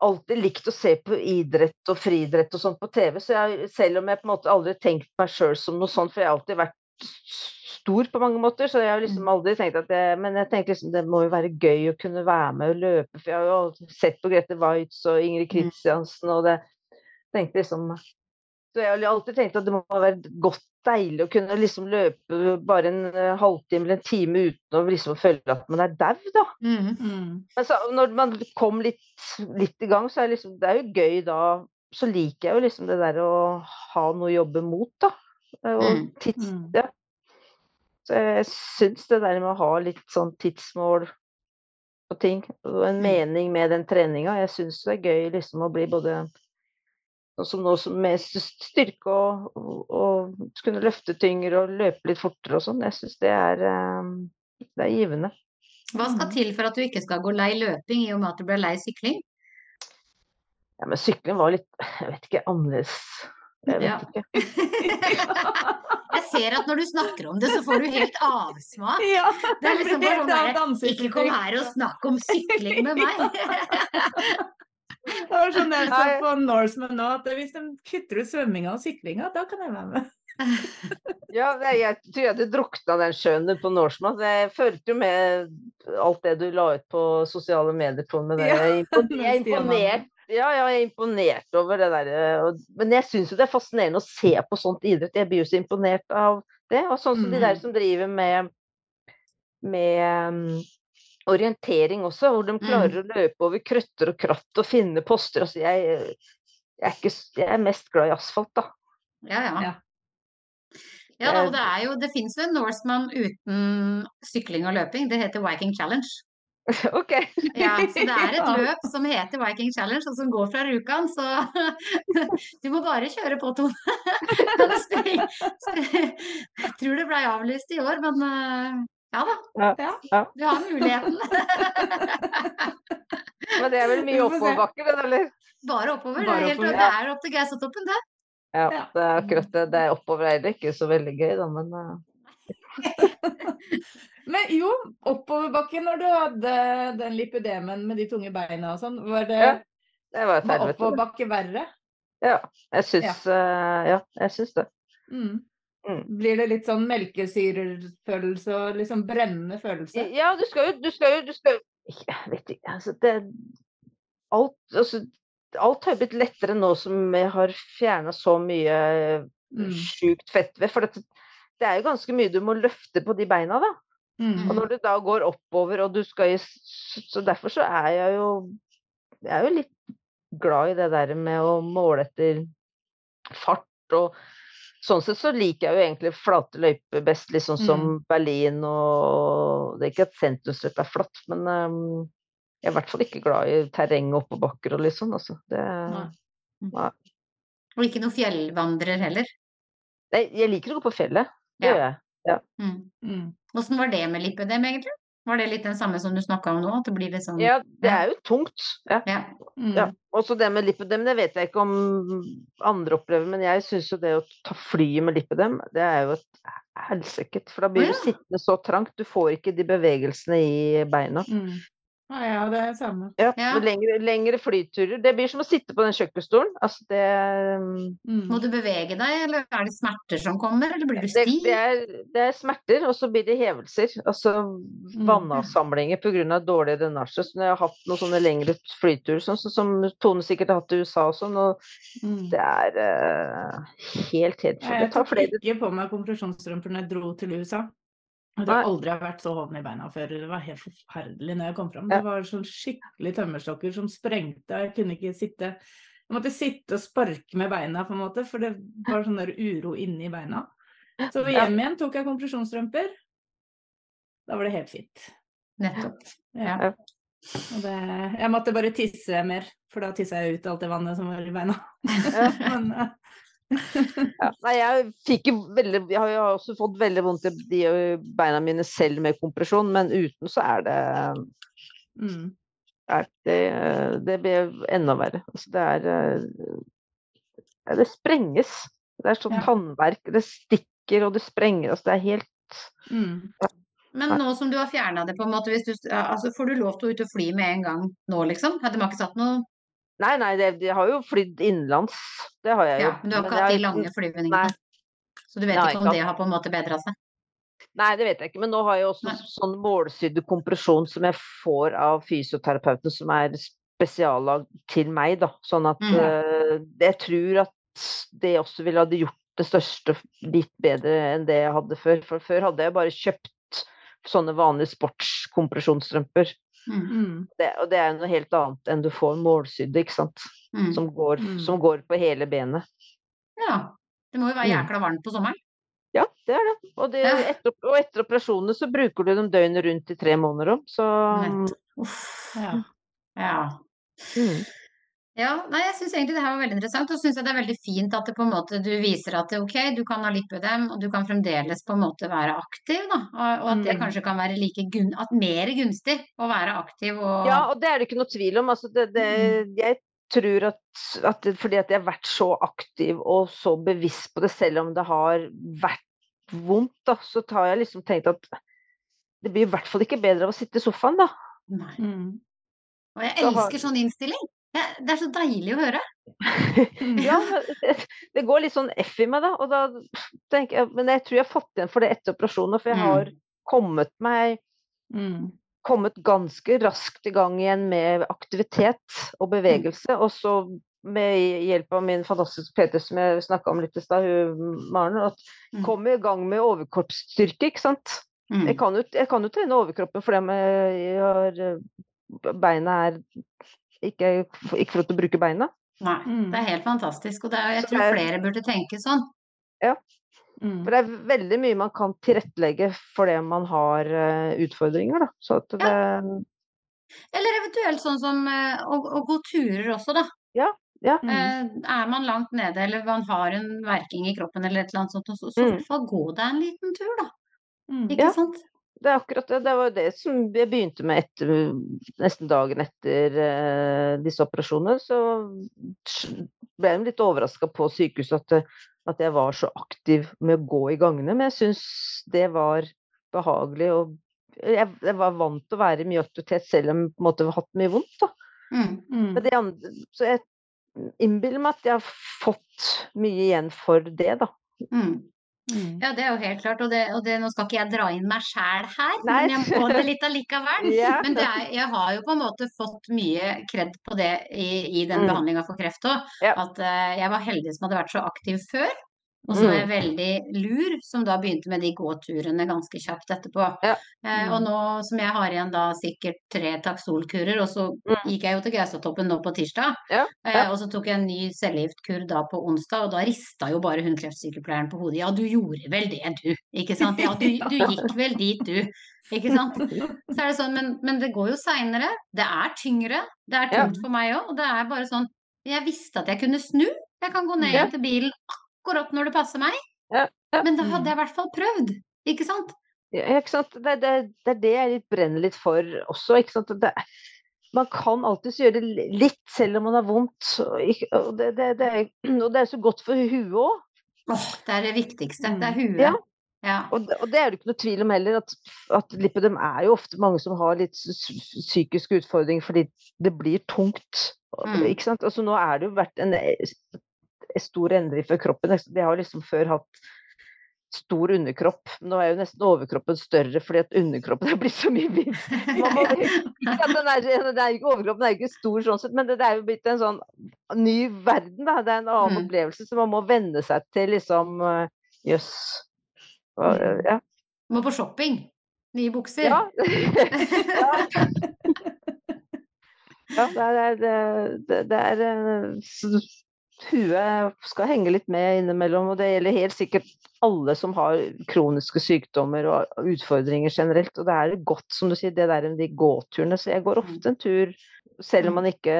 alltid likt å se på idrett og friidrett og sånt på TV, så jeg, selv om jeg på en måte aldri tenkt meg sjøl som noe sånt, for jeg har alltid vært stor på mange måter, så jeg har liksom aldri tenkt at det, Men jeg tenkte liksom det må jo være gøy å kunne være med og løpe, for jeg har jo sett på Grete Waitz og Ingrid Kristiansen, og det tenkte liksom Så jeg har alltid tenkt at det må være godt deilig å kunne liksom løpe bare en eh, halvtime eller en time uten å liksom føle at man er dau, da. Mm. Mm. Men så, når man kom litt, litt i gang, så er liksom Det er jo gøy da. Så liker jeg jo liksom det der å ha noe å jobbe mot, da. Og Mm. tids, Mm. ja. Så jeg syns det der med å ha litt sånn tidsmål på ting, og en Mm. mening med den treninga, jeg syns det er gøy liksom å bli både som nå som med styrke og, og, og kunne løfte tyngre og løpe litt fortere og sånn. Jeg syns det er eh, det er givende. Hva skal til for at du ikke skal gå lei løping, i og med at du ble lei sykling? Ja, men sykling var litt Jeg vet ikke, annerledes. Jeg vet Ja. ikke. Jeg ser at når du snakker om det, så får du helt avsmak. Ja, Det er liksom bare sånn. Ikke kom her og snakk om sykling med meg. Det var sånn jeg sa på Norseman nå, at hvis de kutter ut svømminga og syklinga, da kan jeg være med. Ja, jeg tror jeg hadde drukna den sjøen på Norseman. Jeg fulgte jo med alt det du la ut på sosiale medier, Trond. med det. Jeg er er imponert. Ja, jeg er imponert over det der. Men jeg syns jo det er fascinerende å se på sånt idrett. Jeg blir jo så imponert av det. Og sånn som de der Mhm. som driver med, med orientering også, hvor de klarer å løpe over krøtter og kratt og finne poster. Altså, jeg, jeg, er ikke, jeg er mest glad i asfalt, da. Ja, ja. Ja. Ja da, og det er jo, det fins jo en Norseman uten sykling og løping. Det heter Viking Challenge. OK. Ja, så det er et løp som heter Viking Challenge, og som går fra Rjukan, så du må bare kjøre på, Tone. Jeg tror det ble avlyst i år, men eh, ja da. Ja. Ja. Du har muligheten. Men det er vel mye oppoverbakke, det, eller? Bare oppover. Det Bare er, helt, oppover, det er opp til Gausatoppen, det. Ja, Ja. det er akkurat det. Det er oppover er det ikke så veldig gøy, da, men eh, Men jo, oppoverbakke når du hadde den lipidemen med de tunge beina og sånn, var det Ja, det var var oppoverbakke verre? Ja, jeg syns Ja, jeg syns det. Mm. Mm. Blir det litt sånn melkesyrefølelse og liksom brennende følelse? Ja, du skal jo Du skal jo, du skal jo Jeg vet ikke, altså det Alt, altså, alt har blitt lettere nå som jeg har fjerna så mye Mm. sjukt fett ved. For det, det er jo ganske mye du må løfte på de beina, da. Mm. Og når du da går oppover, og du skal i Så derfor så er jeg jo Jeg er jo litt glad i det der med å måle etter fart og Sånn sett så liker jeg jo egentlig flate løyper best, liksom som Berlin og Det er ikke at sentrumsløp er flatt, men um, jeg er i hvert fall ikke glad i terreng og oppebakker og litt sånn, altså. Det, Nei. nei. Og ikke noen fjellvandrer heller. Nei, jeg liker å gå på fjellet. Det Ja. gjør jeg. Mm. Mm. Åssen var det med lipødem, egentlig? Var det litt den samme som du snakka om nå? At det blir litt sånn Ja, det er jo tungt. Ja. Ja. Mm. Ja. Også det med lipidem, det vet jeg ikke om andre opplever, men jeg syns jo det å ta flyet med lipidem, det er jo et helsike. For da blir du sittende så trangt, du får ikke de bevegelsene i beina. Mm. Ja, ja, det er det samme. Ja, Ja. Lengre, lengre flyturer. Det blir som å sitte på den kjøkkenstolen. Altså det, Mm. Må du bevege deg, eller er det smerter som kommer, eller blir du det, stiv? det, er, det er smerter, og så blir det hevelser. Altså vannavsamlinger pga. dårlig drenasje. Så når jeg har hatt noen sånne lengre flyturer, sånn, så, som Tone sikkert har hatt i USA og sånn, og Mm. det er uh, helt, helt Jeg tar tok ikke på meg kompresjonsstrømper når jeg dro til USA. Jeg tror aldri jeg har vært så hoven i beina før. Det var helt forferdelig når jeg kom fram. Det var sånn skikkelig tømmerstokker som sprengte. Jeg kunne ikke sitte Jeg måtte sitte og sparke med beina, på en måte, for det var sånn der uro inni beina. Så hjem igjen tok jeg kompresjonsstrømper. Da var det helt fint. Nettopp. Ja. Det, jeg måtte bare tisse mer, for da tissa jeg ut alt det vannet som var i beina. Men, eh, Ja, nei, jeg fikk jo veldig Jeg har jo også fått veldig vondt i de beina mine selv med kompresjon, men uten så er det mm. er det, det blir enda verre. Altså det er ja, Det sprenges. Det er sånn Ja. tannverk. Det stikker og det sprenger. Altså det er helt Mm. Men nå som du har fjerna det, på en måte, du, altså, får du lov til å ut og fly med en gang nå, liksom? Hadde man ikke satt noe Nei, nei, det, de har jo flydd innenlands. Det har jeg jo. Ja, men du har ikke hatt de lange flyvningene? Så du vet ikke om det har på en måte bedra seg? Nei, det vet jeg ikke. Men nå har jeg også Nei. sånn målsydd kompresjon som jeg får av fysioterapeuten, som er spesiallag til meg, da. Sånn at Mm. uh, jeg tror at det også ville hadde gjort det største litt bedre enn det jeg hadde før. For før hadde jeg bare kjøpt sånne vanlige sportskompresjonsstrømper. Mm. Mm. Det, og det er jo noe helt annet enn du får målsydde, ikke sant. Mm. Som går, Mm. som går på hele benet. Ja. Det må jo være Mm. jækla varmt på sommeren. Ja, det er det. Og, det, Ja. etter, og etter operasjonene så bruker du dem døgnet rundt i tre måneder om, så Nett. Uff. Ja. Ja. mm. Ja, nei, jeg syns egentlig det her var veldig interessant, og syns det er veldig fint at det på en måte du viser at det, ok, du kan ha lipødem, og du kan fremdeles på en måte være aktiv, da. Og, og at det Mm. kanskje kan være like gun at mer gunstig å være aktiv og Ja, og det er det ikke noe tvil om. Altså, det, det, jeg tror at, at det, fordi at jeg har vært så aktiv og så bevisst på det, selv om det har vært vondt, da, så har jeg liksom tenkt at det blir i hvert fall ikke bedre av å sitte i sofaen, da. Nei. Mm. Og jeg elsker sånn innstilling. Det, er så deilig å høre. Ja, det, går litt sånn F i meg, da. Og da tenker jeg, men jeg tror jeg har fått igjen for det etter operasjonen, for jeg Mm. har kommet meg Mm. kommet ganske raskt i gang igjen med aktivitet og bevegelse. Og så med hjelp av min fantastiske PT som jeg snakka om litt i stad, Maren, at Mm. kom i gang med overkroppsstyrke, ikke sant. Mm. Jeg kan jo, jeg kan jo trene overkroppen fordi jeg har Beina er ikke, ikke for å bruke beina. Nei, Mm. det er helt fantastisk, og det er, jeg Så tror det er- flere burde tenke sånn. Mm. For det er veldig mye man kan tilrettelegge for det man har eh, utfordringer, da. Så at det Eller eventuelt sånn som eh, å, å gå turer også, da. ja. Mm. Eh, er man langt nede eller man har en verking i kroppen eller et eller annet sånt, så, så i Mm. hvert fall gå deg en liten tur, da. Mm. Ikke Ja. sant? Det er akkurat det. Det var det som jeg begynte med etter, nesten dagen etter eh, disse operasjonene. Så ble jeg litt overraska på sykehuset at, at jeg var så aktiv med å gå i gangene. Men jeg syns det var behagelig. Og jeg, jeg var vant til å være i mye aktivitet selv om jeg på en måte har hatt mye vondt. Mm. Mm. Det andre, så jeg innbiller meg at jeg har fått mye igjen for det, da. Mm. Mm. Ja, det er jo helt klart, og, det, og det, nå skal ikke jeg dra inn meg sjæl her, Nei. men jeg må det litt allikevel. Ja. Men det er, jeg har jo på en måte fått mye kred på det i, i den Mm. behandlinga for kreft òg. Ja. At uh, jeg var heldig som hadde vært så aktiv før. Og så var jeg Mm. veldig lur, som da begynte med de gåturene ganske kjapt etterpå. Ja. Eh, og nå som jeg har igjen da sikkert tre Taxol-kurer, og så Mm. gikk jeg jo til Gaustatoppen nå på tirsdag. Ja, Eh, og så tok jeg en ny cellegiftkur da på onsdag, og da rista jo bare hundkreftsykepleieren på hodet. Ja, du gjorde vel det, du. Ikke sant. Ja, du, du gikk vel dit, du. Ikke sant. Så er det sånn, men, men det går jo seinere. Det er tyngre. Det er Ja. tungt for meg òg. Og det er bare sånn Jeg visste at jeg kunne snu. Jeg kan gå ned Ja. igjen til bilen akkurat når det passer meg. Ja, ja. Men da hadde jeg i hvert fall prøvd. Ikke sant? Ja, ikke sant? Det, det, det er det jeg brenner litt for også. Ikke sant? Det, man kan alltids gjøre det litt selv om man har vondt. Og, det, det, det er, og det er så godt for huet òg. Åh, det er det viktigste. Det er Mm. huet. Ja. Ja. Og, det- og det er det ikke noe tvil om heller, at, at lipødem er jo ofte mange som har litt psykiske utfordringer fordi det blir tungt. Mm. Ikke sant? Altså, nå er det jo vært en, en stor endring for kroppen. De har liksom før hatt stor underkropp. Nå er jo nesten overkroppen større fordi at underkroppen er blitt så mye mindre. Den er, den er ikke overkroppen er ikke stor sånn sett, men det, det er jo blitt en sånn ny verden. Da. Det er en annen Mm. opplevelse, så man må venne seg til liksom øh, Jøss. Hva- Mm. Ja. Må på shopping. Nye bukser. Ja. ja, det er, det, det, er eh, Huet skal henge litt med innimellom, og det gjelder helt sikkert alle som har kroniske sykdommer og utfordringer generelt. Og det er godt, som du sier, det der med de gåturene. Så jeg går ofte en tur, selv om man ikke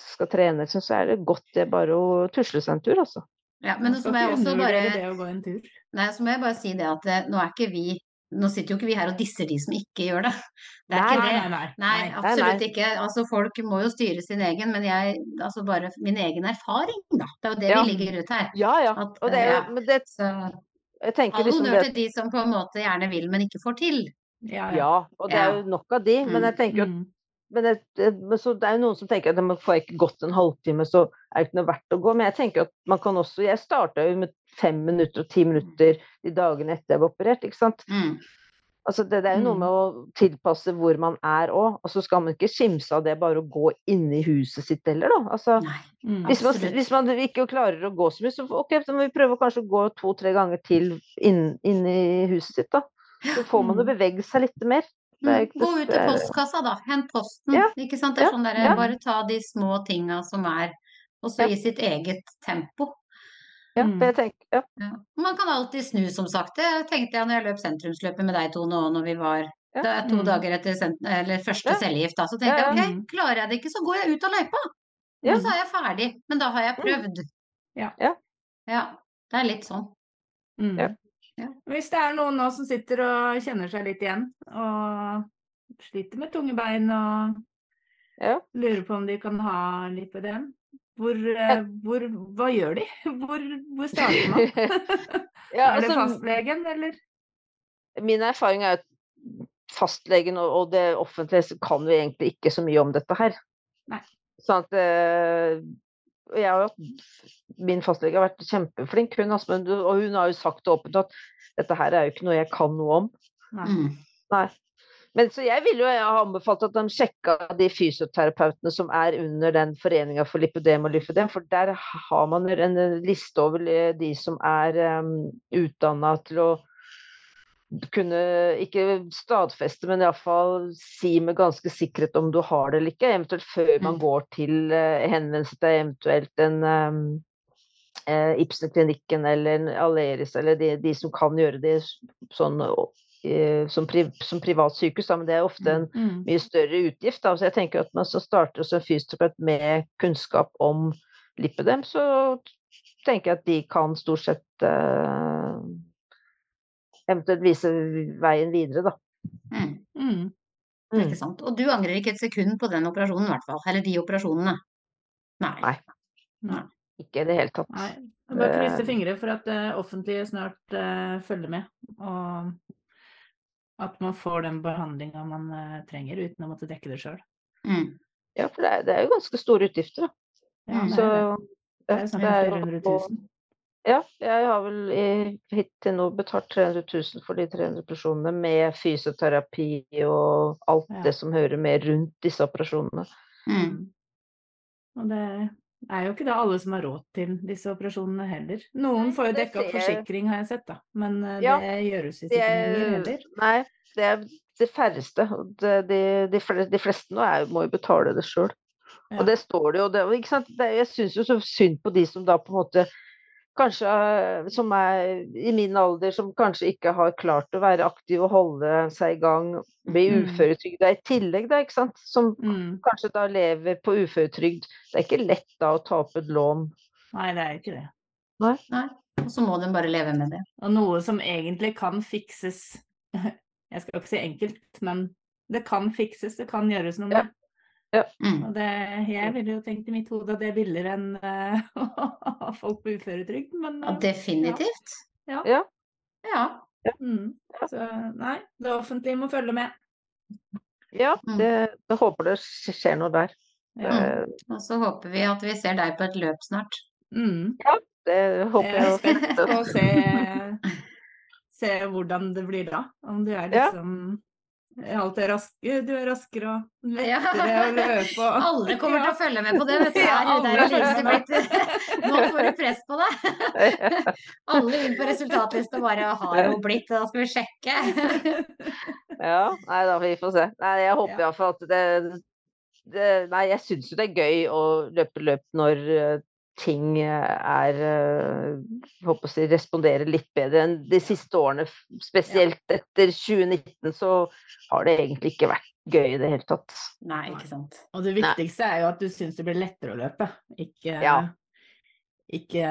skal trene, så er det godt det bare å tusle seg en tur, altså. Ja, men så må jeg også bare det å gå en tur. Nei, så må jeg bare si det at eh, nå er ikke vi Nå sitter jo ikke vi her og disser de som ikke gjør det. Det er Nei, ikke det. nei, nei. Nei, nei. absolutt nei. ikke. Altså, folk må jo styre sin egen, men jeg Altså bare min egen erfaring, da. Det er jo det Ja. vi ligger ut her. Ja, ja. At, Og det er jo, men det, Så jeg tenker all liksom honnør det til de som på en måte gjerne vil, men ikke får til. Ja, ja. Ja, og det er jo nok av de. Men Mm, jeg tenker jo Mm. Men det, det, men så det er jo noen som tenker at man får ikke gått en halvtime, så er det ikke noe verdt å gå. Men jeg tenker at man kan også Jeg starta jo med fem minutter og ti minutter de dagene etter jeg var operert, ikke sant. Mm. Altså det, det er jo noe Mm. med å tilpasse hvor man er òg. Og så skal man ikke skimse av det bare å gå inn i huset sitt heller, da. Altså, Mm. hvis, man, hvis man ikke klarer å gå så mye, så ok, så må vi prøve å kanskje gå to-tre ganger til inn, inn i huset sitt, da. Så får man jo Mm. bevege seg litt mer. Det Mm. Gå ut til postkassa, da. Hent posten. Ja, Ikke sant. Det er ja, sånn der, ja. Bare ta de små tinga som er, og så Ja. i sitt eget tempo. Ja, Mm. tenker jeg ja. Ja. Man kan alltid snu, som sagt. Det tenkte jeg når jeg løp sentrumsløpet med deg to nå, når vi var Ja. det er to Mm. dager etter sent eller første Ja. cellegift. Da. Så tenkte Ja, jeg ok, klarer jeg det ikke, så går jeg ut av løypa. Ja. Og så er jeg ferdig. Men da har jeg prøvd. Ja. Ja. Ja, Det er litt sånn. Mm. Ja. Hvis det er noen nå som sitter og kjenner seg litt igjen, og sliter med tunge bein og Ja. lurer på om de kan ha lipødem, hvor, eh, hvor, hva gjør de? Hvor, hvor starter man? Ja, er det altså, fastlegen, eller? Min erfaring er at fastlegen og, det offentlige kan vi egentlig ikke så mye om dette her. Nei. Sånn at eh, jeg Min fastlege har vært kjempeflink, hun, altså, men og hun har jo sagt åpent at dette her er jo ikke noe jeg kan noe om. Nei. Mm. Nei. Men så jeg ville jo jeg har anbefalt at de sjekka de fysioterapeutene som er under den foreninga for lipodem og lyfodem, for der har man en liste over de som er um, utdanna til å kunne ikke stadfeste, men iallfall si med ganske sikkerhet om du har det eller ikke. Eventuelt før man Mm. går til uh, henvendelse til eventuelt en um, eh, Ibsen-klinikken eller Aleris, eller de, de som kan gjøre det sånn eh, som, pri, som privat sykehus, da, men det er ofte en Mm. mye større utgift. Da. Så jeg tenker at man så starter som fysioterapeut med kunnskap om lippedem, så tenker jeg at de kan stort sett eh, eventuelt vise veien videre, da. Mm. Mm. mm. Ikke sant. Og du angrer ikke et sekund på den operasjonen, i hvert fall. Eller de operasjonene. Nei. Nei. Nei. Ikke i det hele tatt. Nei. Bare eh. krysse fingre for at det offentlige snart uh, følger med, og at man får den behandlinga man uh, trenger uten å måtte dekke det sjøl. Mm. Ja, for det er, det er, jo ganske store utgifter, da. Ja, det er, det. Det er snakk om 400 000. Ja, jeg har vel i- hittil nå betalt 300 000 for de 300 operasjonene, med fysioterapi og alt Ja. det som hører med rundt disse operasjonene. Mm. Og det er jo ikke det alle som har råd til disse operasjonene heller. Noen får jo dekka opp forsikring, har jeg sett, da. Men det Ja, gjøres ikke er, heller. nei, det er de færreste. det- De, de, de fleste nå er, må jo betale det sjøl. Ja. Og det står det jo. Det, jeg syns jo så synd på de som da på en måte Kanskje eh, som er i min alder, som kanskje ikke har klart å være aktiv og holde seg i gang, bli Mm. uføretrygda i tillegg, da, ikke sant. Som Mm. kanskje da lever på uføretrygd. Det er ikke lett da å ta opp et lån. Nei, det er jo ikke det. Nei. Og så må den bare leve med det. Og noe som egentlig kan fikses Jeg skal ikke si enkelt, men det kan fikses, det kan gjøres noe med. Mm. Og det, jeg ville jo tenkt i mitt hode at det er billigere enn å å ha folk på uføretrygd, men Ja, eh, definitivt. Ja. Ja. Ja. Mm. Så nei, det offentlige må følge med. Ja, det, det, håper det skjer noe der. Ja. Og så håper vi at vi ser deg på et løp snart. Mm. det håper Jeg er jeg. spent på å se, se hvordan det blir da. Om du er Ja. Alt er raske, du er raskere og Ja. lettere å løpe og Alle kommer til å følge med på det, vet du. Ja, Er det der alle er Lise følger med. blitt Nå får du press på deg. Alle inn på resultatlista bare har hun blitt, da skal vi sjekke. Ja, nei da, vi får se. Nei, jeg håper Ja. iallfall at det, det Nei, jeg syns jo det er gøy å løpe løp når eh, ting eh, er jeg håper å si, responderer litt bedre enn de siste årene. Spesielt etter 2019 så har det egentlig ikke vært gøy i det hele tatt. Nei, ikke sant. Og det viktigste er jo at du syns det blir lettere å løpe, ikke, Ja. ikke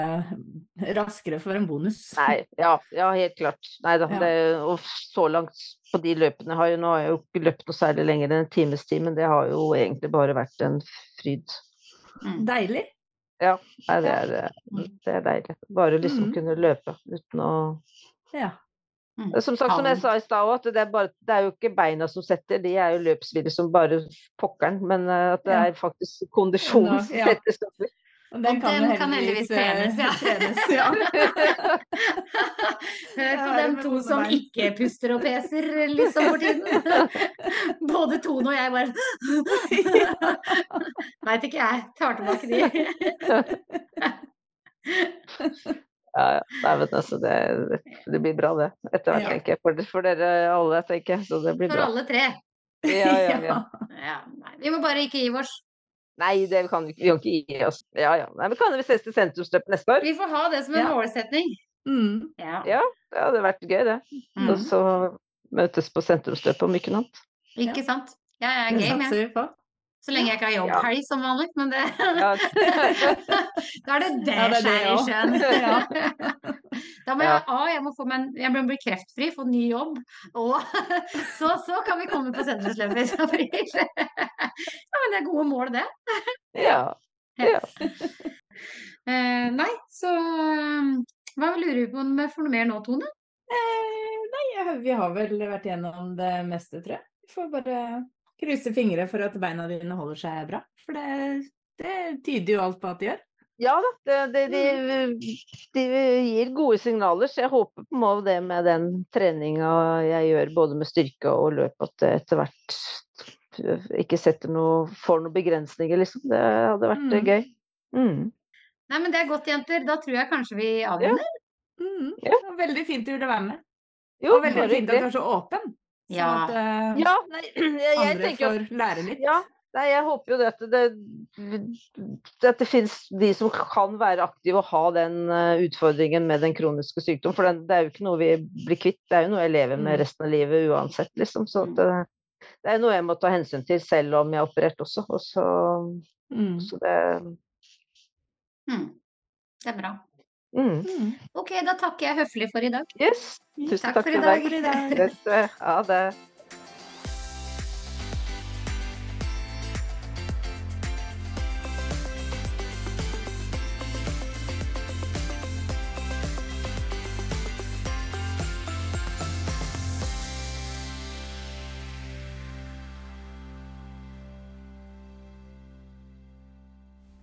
raskere for en bonus. Nei, ja, ja helt klart. Nei da. Ja. Det, og så langt på de løpene har jo Nå har jeg jo ikke løpt noe særlig lenger enn en times tid, men det har jo egentlig bare vært en fryd. Mm. Deilig. Nei, det Ja. er, eh, det er deilig. Bare liksom Mhm. kunne løpe uten å Ja. Mm. Som sagt, som jeg sa i stad òg, at det er, bare, det er jo ikke beina som setter, de er jo løpsvidde som bare pokkeren. Men eh, at det Ja. er faktisk kondisjonen som ja. setter stopper. Og den Og kan, den kan heldigvis eh, trenes, ja. trenes, ja. Hør på dem to som ikke puster og peser liksom for tiden. Både Tone og jeg bare Veit ikke jeg. Tar tilbake de. Ja, ja. Nei, men altså, det, det blir bra, det. Etter hvert, Ja. tenker jeg. For, for dere alle, tenker jeg. Så det blir For bra. alle tre. Ja, ja, ja. Ja, nei. Vi må bare ikke gi oss. Nei, det kan vi vi kan ikke gi oss. Ja, ja. Nei, men kan vi ses til sentrumsløpet neste år? Vi får ha det som en Ja. målsetning. Mm. Ja. Ja, det hadde vært gøy, det. Mm. Og så møtes på sentrumsløpet om ikke noe annet. Ikke sant? Ja, Jeg er game, jeg. Så lenge jeg ikke har jobbhelg som vanlig. Men det Da er det det Ja, det er det sjøen. Da må jeg, A, jeg må få meg en, jeg må bli kreftfri, få ny jobb, og så, så kan vi komme på sentrumsløpet i april. Ja, men det er gode mål, det. ja. ja. Eh, nei, så eh, hva lurer vi på om vi får noe mer nå, Tone? Eh, nei, vi har vel vært gjennom det meste, tror jeg. Vi får bare krysse fingre for at beina dine holder seg bra. For det, det tyder jo alt på at de gjør. Ja da, det, det, de, de gir gode signaler, så jeg håper på meg måte det med den treninga jeg gjør både med styrke og løp, at det etter hvert ikke setter noe, får noen begrensninger, liksom. Det hadde vært eh, Mm. gøy. Mm. Nei, men det er godt, jenter. Da tror jeg kanskje vi avrunder. Mm. Ja. Det var Veldig fint du ville være med. Jo, og veldig fint at du er så åpen. Sånn at uh, Ja, nei, jeg, jeg andre at får lære litt. Ja, nei, jeg håper jo det at det, at det finnes de som kan være aktive og ha den eh, utfordringen med den kroniske sykdom. For den, det er jo ikke noe vi blir kvitt, det er jo noe jeg lever med Mm. resten av livet uansett, liksom. Så at det, det er noe jeg må ta hensyn til selv om jeg er operert også. Og så, Mm. så det Mm. Det er bra. mm. Mm. Ok, da takker jeg høflig for i dag. Yes. Tusen Takk takk, for i dag. for i dag. Ha det.